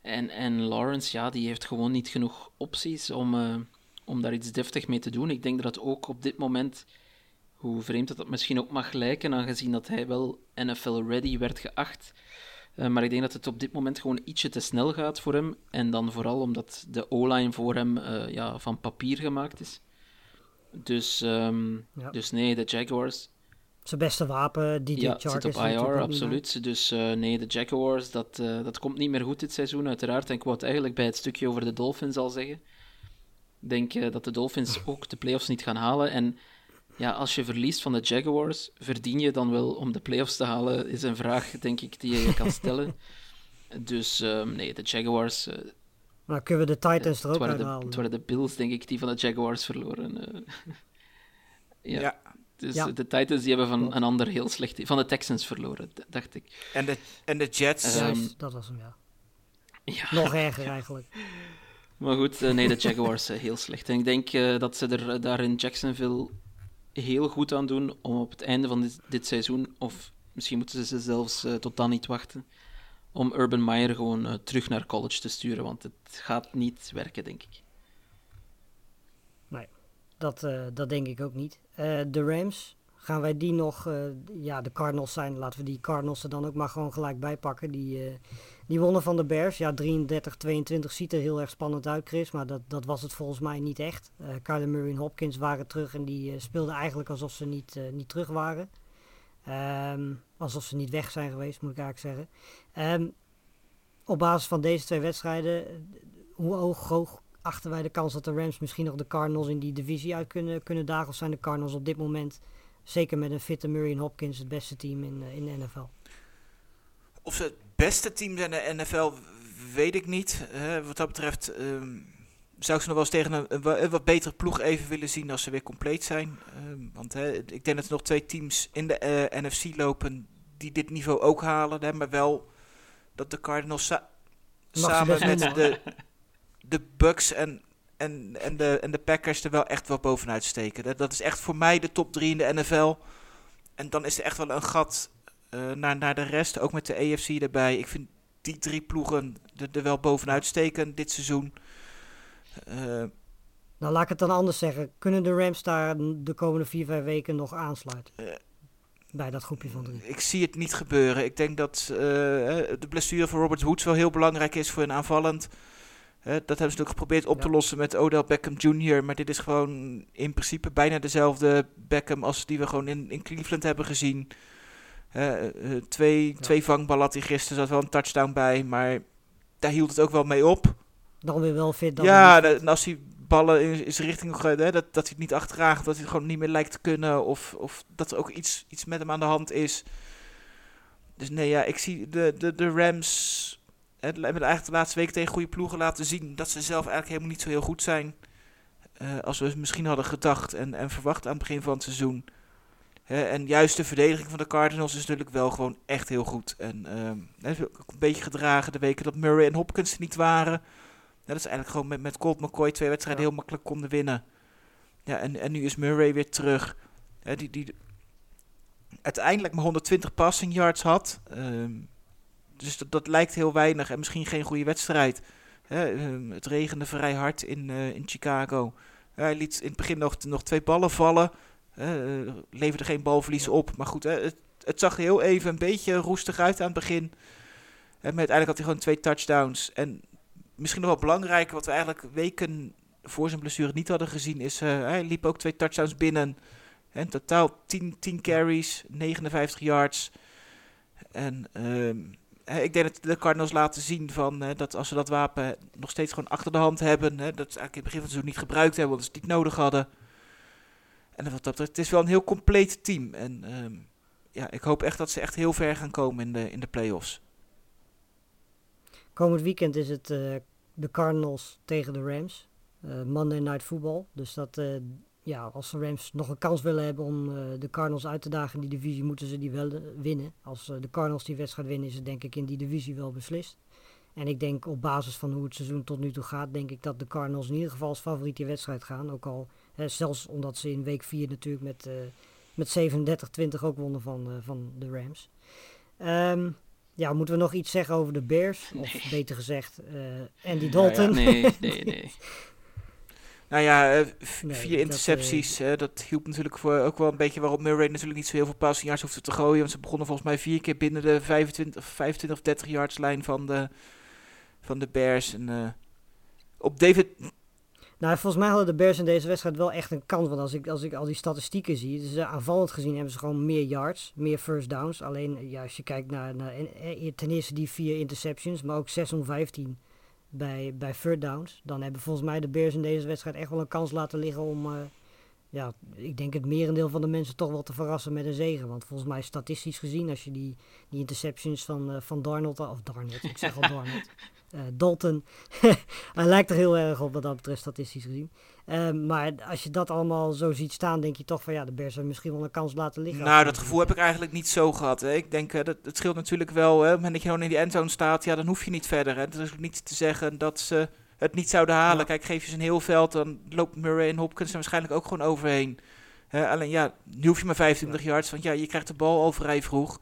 En, en Lawrence, ja, die heeft gewoon niet genoeg opties om, om daar iets deftig mee te doen. Ik denk dat ook op dit moment hoe vreemd dat dat misschien ook mag lijken, aangezien dat hij wel NFL-ready werd geacht. Uh, maar ik denk dat het op dit moment gewoon ietsje te snel gaat voor hem. En dan vooral omdat de O-line voor hem uh, ja, van papier gemaakt is. Dus, um, ja. dus nee, de Jaguars. Zijn beste wapen, DJ ja, Chark zit op IR, absoluut. Dus uh, nee, de Jaguars, dat, dat komt niet meer goed dit seizoen, uiteraard. En ik wou het eigenlijk bij het stukje over de Dolphins al zeggen. Ik denk dat de Dolphins ook de playoffs niet gaan halen. En ja, als je verliest van de Jaguars, verdien je dan wel om de playoffs te halen? Is een vraag, denk ik, die je kan stellen. dus um, nee, de Jaguars. Uh, maar kunnen we de Titans er ook uit halen? Het waren de Bills, denk ik, die van de Jaguars verloren. Uh, ja. ja. Dus ja. de Titans die hebben van een ander heel slecht... Van de Texans verloren, dacht ik. En de, en de Jets? Um, dat was hem, ja. ja. Nog erger eigenlijk. Maar goed, uh, nee, de Jaguars heel slecht. En ik denk uh, dat ze er daar in Jacksonville heel goed aan doen om op het einde van dit, dit seizoen, of misschien moeten ze zelfs uh, tot dan niet wachten, om Urban Meyer gewoon uh, terug naar college te sturen, want het gaat niet werken, denk ik. Nee, dat, uh, dat denk ik ook niet. de Rams, gaan wij die nog, ja, de Cardinals zijn, laten we die Cardinals er dan ook maar gewoon gelijk bijpakken. Die, die wonnen van de Bears. Ja, 33-22 ziet er heel erg spannend uit, Chris. Maar dat, dat was het volgens mij niet echt. Uh, Kyler Murray en Hopkins waren terug en die speelden eigenlijk alsof ze niet, niet terug waren. Um, alsof ze niet weg zijn geweest, moet ik eigenlijk zeggen. Um, op basis van deze twee wedstrijden, hoe hoog achten wij de kans dat de Rams misschien nog de Cardinals in die divisie uit kunnen, kunnen dagen? Of zijn de Cardinals op dit moment zeker met een fitte Murray en Hopkins het beste team in, in de NFL. Of ze het beste team zijn in de NFL, weet ik niet. wat dat betreft ehm, zou ik ze nog wel eens tegen een, een, wat betere ploeg even willen zien als ze weer compleet zijn. Ehm, want ik denk dat er nog twee teams in de NFC lopen die dit niveau ook halen. Hè, maar wel dat de Cardinals samen met de, de Bucks en, en, en, de, en de Packers er wel echt wel bovenuit steken. Dat, dat is echt voor mij de top 3 in de NFL. En dan is er echt wel een gat uh, naar, naar de rest. Ook met de AFC erbij. Ik vind die drie ploegen er, er wel bovenuit steken dit seizoen. Uh, nou, laat ik het dan anders zeggen. Kunnen de Rams daar de komende vier, vijf weken nog aansluiten? Uh, bij dat groepje van drie. Ik zie het niet gebeuren. Ik denk dat de blessure van Robert Woods wel heel belangrijk is voor een aanvallend. Uh, dat hebben ze natuurlijk geprobeerd op te lossen met Odell Beckham Jr. Maar dit is gewoon in principe bijna dezelfde Beckham als die we gewoon in, in Cleveland hebben gezien. Uh, twee, ja. twee vangballen had hij gisteren, zat wel een touchdown bij, maar daar hield het ook wel mee op. Dan weer wel fit. Dan ja, en als hij ballen in, zijn richting, hè, dat, dat hij het niet achterdraagt, dat hij het gewoon niet meer lijkt te kunnen. Of, of dat er ook iets, iets met hem aan de hand is. Dus nee, ja, ik zie de, de, de Rams hebben eigenlijk de laatste weken tegen goede ploegen laten zien dat ze zelf eigenlijk helemaal niet zo heel goed zijn. Uh, als we misschien hadden gedacht en, en verwacht aan het begin van het seizoen. En juist de verdediging van de Cardinals is natuurlijk wel gewoon echt heel goed. En uh, een beetje gedragen de weken dat Murray en Hopkins er niet waren dat is eigenlijk gewoon met, met Colt McCoy twee wedstrijden heel makkelijk konden winnen. Ja, en, en nu is Murray weer terug. Die, die uiteindelijk maar 120 passing yards had. Um, dus dat, dat lijkt heel weinig en misschien geen goede wedstrijd. Hè, um, het regende vrij hard in, uh, in Chicago. hij liet in het begin nog, nog twee ballen vallen. Uh, leverde geen balverlies op. Maar goed, hè, het, het, zag heel even een beetje roestig uit aan het begin. En maar uiteindelijk had hij gewoon twee touchdowns. En misschien nog wel belangrijk, wat we eigenlijk weken voor zijn blessure niet hadden gezien, is uh, hij liep ook twee touchdowns binnen. En totaal 10, 10 carries, 59 yards. En uh, ik denk dat de Cardinals laten zien van, dat als ze dat wapen nog steeds gewoon achter de hand hebben, dat ze eigenlijk in het begin van het seizoen niet gebruikt hebben, omdat ze het niet nodig hadden. En wat dat het is wel een heel compleet team. En ehm, ja, ik hoop echt dat ze echt heel ver gaan komen in de, in de playoffs. Komend weekend is het uh, de Cardinals tegen de Rams. Uh, Monday Night Football. Dus dat, uh, ja, als de Rams nog een kans willen hebben om de Cardinals uit te dagen in die divisie, moeten ze die wel winnen. Als de Cardinals die wedstrijd winnen, is het denk ik in die divisie wel beslist. En ik denk op basis van hoe het seizoen tot nu toe gaat, denk ik dat de Cardinals in ieder geval als favoriet die wedstrijd gaan. Ook al, zelfs omdat ze in week 4 natuurlijk met, met 37-20 ook wonnen van, van de Rams. Um, ja, moeten we nog iets zeggen over de Bears? Of beter gezegd, Andy Dalton? Nou ja, nee, nee, nee. Nou ja, uh, vier intercepties. Dat, uh, dat hielp natuurlijk voor ook wel een beetje waarop Murray natuurlijk niet zo heel veel passing yards hoefde te gooien. Want ze begonnen volgens mij vier keer binnen de 25, 25 of 30 yards lijn van de, van de Bears. En, op David nou, volgens mij hadden de Bears in deze wedstrijd wel echt een kans. Want als ik, als ik al die statistieken zie, dus aanvallend gezien hebben ze gewoon meer yards, meer first downs. Alleen ja, als je kijkt naar, naar ten eerste die vier interceptions, maar ook 6 om 15 bij, bij third downs. Dan hebben volgens mij de Bears in deze wedstrijd echt wel een kans laten liggen om, uh, ja, ik denk het merendeel van de mensen toch wel te verrassen met een zegen. Want volgens mij statistisch gezien, als je die, die interceptions van, uh, van Darnold, of Darnold, ik zeg al Darnold. Uh, Dalton. hij lijkt er heel erg op wat dat betreft, statistisch gezien. Uh, maar als je dat allemaal zo ziet staan, denk je toch van ja, de Bears hebben misschien wel een kans laten liggen. Nou, dat gevoel heb ik eigenlijk niet zo gehad. Hè. Ik denk, uh, dat, het scheelt natuurlijk wel. Hè. Op het moment dat je gewoon in die endzone staat, ja, dan hoef je niet verder. Hè. Het is ook niet te zeggen dat ze het niet zouden halen. Ja. Kijk, geef je ze een heel veld, dan loopt Murray en Hopkins er waarschijnlijk ook gewoon overheen. alleen ja, nu hoef je maar 25 ja. yards, want ja, je krijgt de bal al vrij vroeg.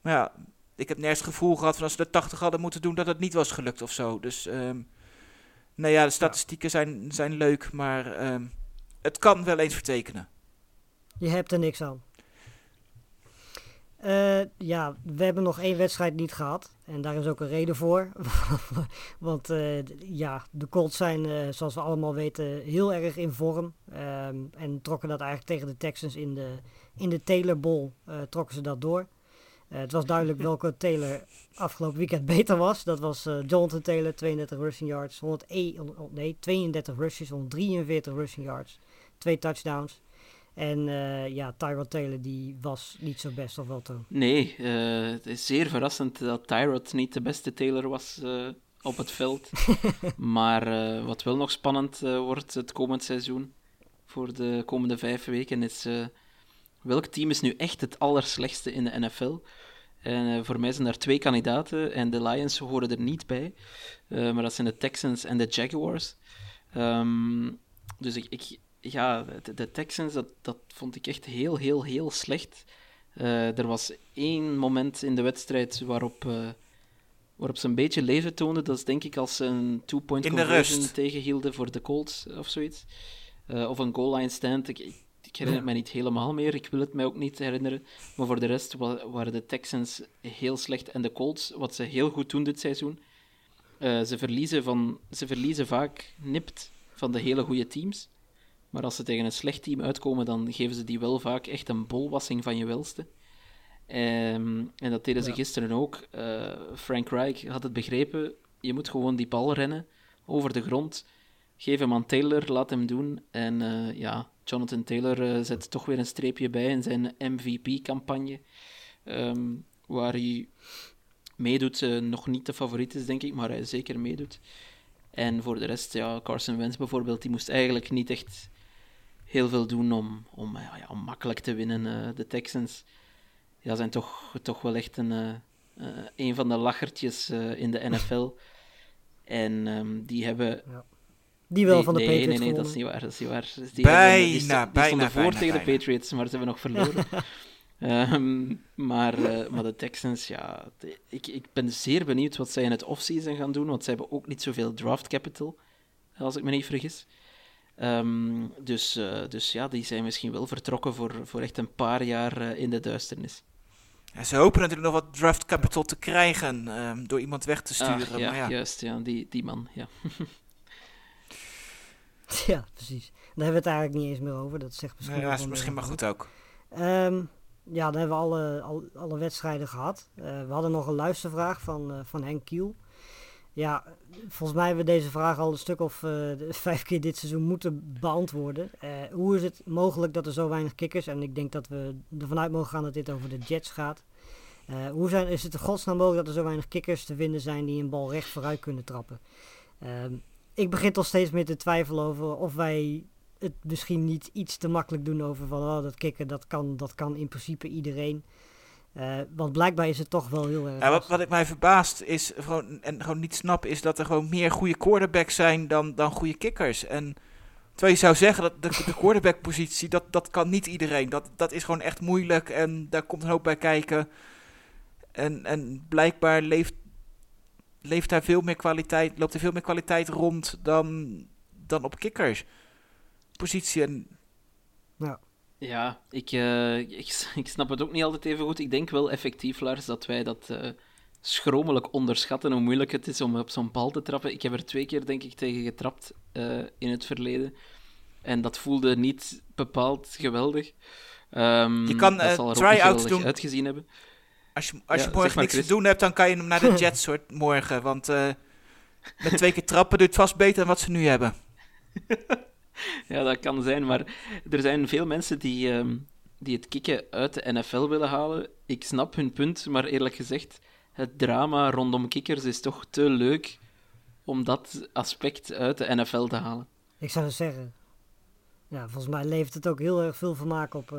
Maar ja, ik heb nergens het gevoel gehad van als ze de 80 hadden moeten doen dat het niet was gelukt of zo. Dus um, nou ja, de statistieken zijn, zijn leuk, maar um, het kan wel eens vertekenen. Je hebt er niks aan. Uh, ja, we hebben nog één wedstrijd niet gehad. En daar is ook een reden voor. Want uh, ja, de Colts zijn, uh, zoals we allemaal weten, heel erg in vorm. Um, en trokken dat eigenlijk tegen de Texans in de, in de Taylor Bowl. trokken ze dat door. Uh, het was duidelijk welke Taylor afgelopen weekend beter was. Dat was uh, Jonathan Taylor, 32 rushing yards, 101, nee, 32 rushes, 143 rushing yards, twee touchdowns. En eh, ja, Tyrod Taylor die was niet zo best, of wel Toon? Nee, eh, het is zeer verrassend dat Tyrod niet de beste Taylor was eh, op het veld. maar eh, wat wel nog spannend eh, wordt het komend seizoen, voor de komende vijf weken, is eh, welk team is nu echt het allerslechtste in de NFL? En eh, voor mij zijn daar twee kandidaten en de Lions horen er niet bij. Eh, maar dat zijn de Texans en de Jaguars. Ehm, dus ik, ik, ja, de, de Texans, dat, dat vond ik echt heel, heel, heel slecht. Eh, er was één moment in de wedstrijd waarop, waarop ze een beetje leven toonden. Dat is denk ik als ze een two-point conversion tegenhielden voor de Colts of zoiets. Of een goal line stand. Ik, ik, herinner het mij niet helemaal meer. Ik wil het mij ook niet herinneren. Maar voor de rest wa- waren de Texans heel slecht. En de Colts, wat ze heel goed doen dit seizoen. eh, ze, verliezen van, ze verliezen vaak nipt van de hele goede teams. Maar als ze tegen een slecht team uitkomen, dan geven ze die wel vaak echt een bolwassing van je welste. Ehm, en dat deden ze Ja. gisteren ook. Eh, Frank Reich had het begrepen. Je moet gewoon die bal rennen over de grond. Geef hem aan Taylor, laat hem doen. En eh, ja, Jonathan Taylor eh, zet toch weer een streepje bij in zijn MVP-campagne. ehm, waar hij meedoet. eh, nog niet de favoriet is, denk ik, maar hij zeker meedoet. En voor de rest, ja, Carson Wentz bijvoorbeeld, die moest eigenlijk niet echt heel veel doen om, om, ja, ja, om makkelijk te winnen. Eh, de Texans ja, zijn toch, toch wel echt een, eh, eh, een van de lachertjes eh, in de NFL. En ehm, die hebben... Die wel nee, van de nee, Patriots Nee, nee, dat gewonnen. is niet waar. Dat is niet waar. Die Bijna, hebben- die sto- die bijna, stonden voor bijna, tegen de bijna. Patriots, maar ze hebben nog verloren. Ehm, maar, eh, maar de Texans, ja... de- ik, ik ben zeer benieuwd wat zij in het offseason gaan doen, want zij hebben ook niet zoveel draft capital, als ik me niet vergis. Ehm, dus, eh, dus ja, die zijn misschien wel vertrokken voor, voor echt een paar jaar eh, in de duisternis. Ja, ze hopen natuurlijk nog wat draft capital te krijgen ehm, door iemand weg te sturen. Ach, ja, maar ja, juist, ja, die, die man, ja. Ja, precies. Daar hebben we het eigenlijk niet eens meer over. Dat zegt misschien ja, ook is misschien maar goed ook. Ehm, ja, dan hebben we alle, al- alle wedstrijden gehad. Eh, we hadden nog een luistervraag van, eh, van Henk Kiel. Ja, volgens mij hebben we deze vraag al een stuk of eh, vijf keer dit seizoen moeten beantwoorden. Hoe is het mogelijk dat er zo weinig kikkers, en ik denk dat we ervan uit mogen gaan dat dit over de Jets gaat. Hoe zijn, is het in godsnaam mogelijk dat er zo weinig kikkers te vinden zijn die een bal recht vooruit kunnen trappen? Ehm, ik begin toch steeds meer te twijfelen over of wij het misschien niet iets te makkelijk doen over van oh, dat kicken, dat kan, dat kan in principe iedereen. Eh, want blijkbaar is het toch wel heel erg. Ja, wat, wat ik mij verbaast is gewoon, en gewoon niet snap, is dat er gewoon meer goede quarterbacks zijn dan, dan goede kickers. En terwijl je zou zeggen dat de, de quarterback-positie, dat, dat kan niet iedereen. Dat, dat is gewoon echt moeilijk en daar komt een hoop bij kijken. En, en blijkbaar leeft, leeft daar veel meer kwaliteit, loopt er veel meer kwaliteit rond dan, dan op kickers. Positie en Ja, ik, eh, ik, ik snap het ook niet altijd even goed. Ik denk wel effectief, Lars, dat wij dat eh, schromelijk onderschatten hoe moeilijk het is om op zo'n bal te trappen. Ik heb er twee keer, denk ik, tegen getrapt eh, in het verleden. En dat voelde niet bepaald geweldig. Ehm, Je kan, geweldig doen. uitgezien hebben. Als je, als Ja, je zeg morgen maar, niks Chris. te doen hebt, dan kan je hem naar de Jets soort morgen. Want eh, met twee keer trappen doet het vast beter dan wat ze nu hebben. Ja, dat kan zijn, maar er zijn veel mensen die, ehm, die het kicken uit de NFL willen halen. Ik snap hun punt, maar eerlijk gezegd, het drama rondom kikkers is toch te leuk om dat aspect uit de NFL te halen. Ik zou het zeggen. Ja, volgens mij levert het ook heel erg veel vermaak op eh,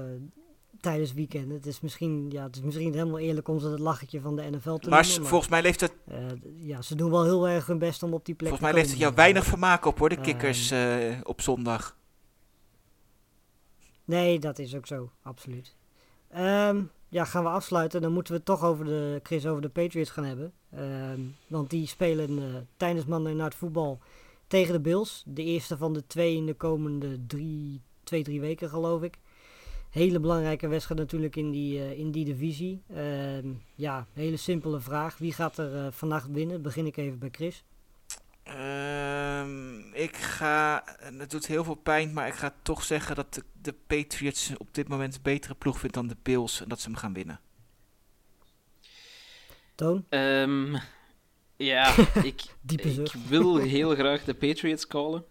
tijdens weekenden. Het is misschien, ja, het is misschien niet helemaal eerlijk om ze het lachertje van de NFL te Maar noemen. Maar volgens mij leeft het, eh, ja, ze doen wel heel erg hun best om op die plek volgens mij te leeft het jou weinig vermaak op hoor, de kikkers eh, op zondag. Nee, dat is ook zo, absoluut. Ehm, ja, gaan we afsluiten. Dan moeten we het toch over de, Chris, over de Patriots gaan hebben. Ehm, want die spelen eh, tijdens Monday Night Football tegen de Bills. De eerste van de twee in de komende drie, twee, drie weken, geloof ik. Hele belangrijke wedstrijd natuurlijk in die, eh, in die divisie. Ehm, ja, hele simpele vraag. Wie gaat er eh, vannacht winnen? Begin ik even bij Chris. Ehm, ik ga, en het doet heel veel pijn, maar ik ga toch zeggen dat de, de Patriots op dit moment een betere ploeg vindt dan de Bills. En dat ze hem gaan winnen. Toon? Ehm, ja, ik, ik wil heel graag de Patriots callen.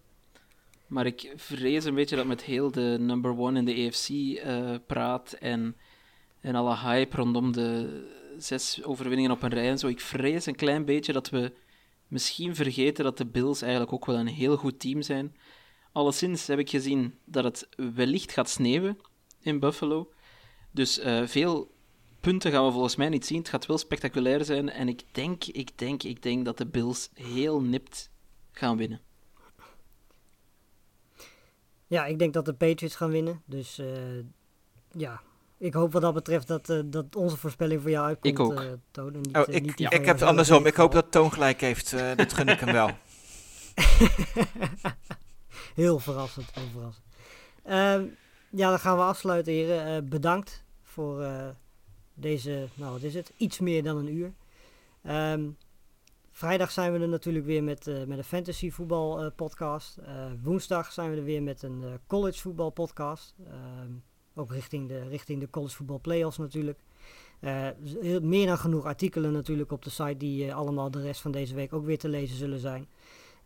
Maar ik vrees een beetje dat met heel de number one in de AFC eh, praat en, en alle hype rondom de zes overwinningen op een rij en zo. Ik vrees een klein beetje dat we misschien vergeten dat de Bills eigenlijk ook wel een heel goed team zijn. Alleszins heb ik gezien dat het wellicht gaat sneeuwen in Buffalo. Dus eh, veel punten gaan we volgens mij niet zien. Het gaat wel spectaculair zijn. En ik denk, ik denk, ik denk dat de Bills heel nipt gaan winnen. Ja, ik denk dat de Patriots gaan winnen. Dus eh, ja, ik hoop wat dat betreft dat, eh, dat onze voorspelling voor jou uitkomt. Ik ook. eh, Toon, en niet, Oh, ik, niet heb het andersom. Ik hoop dat Toon gelijk heeft. eh dat gun ik hem wel. Heel verrassend, heel verrassend. Ehm, ja, dan gaan we afsluiten, heren. Eh, bedankt voor eh, deze, nou wat is het, iets meer dan een uur. Ehm, vrijdag zijn we er natuurlijk weer met, eh, met een fantasy voetbal eh, podcast. Eh, woensdag zijn we er weer met een college voetbal podcast. Ehm, ook richting de, richting de college voetbal playoffs natuurlijk. Heel- meer dan genoeg artikelen natuurlijk op de site die allemaal de rest van deze week ook weer te lezen zullen zijn.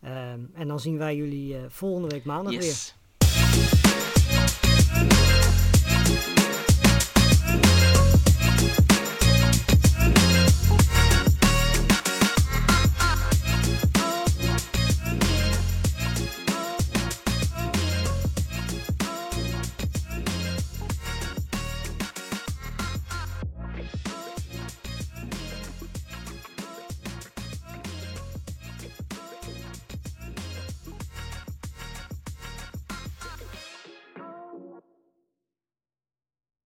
Ehm, en dan zien wij jullie volgende week maandag weer. Yes.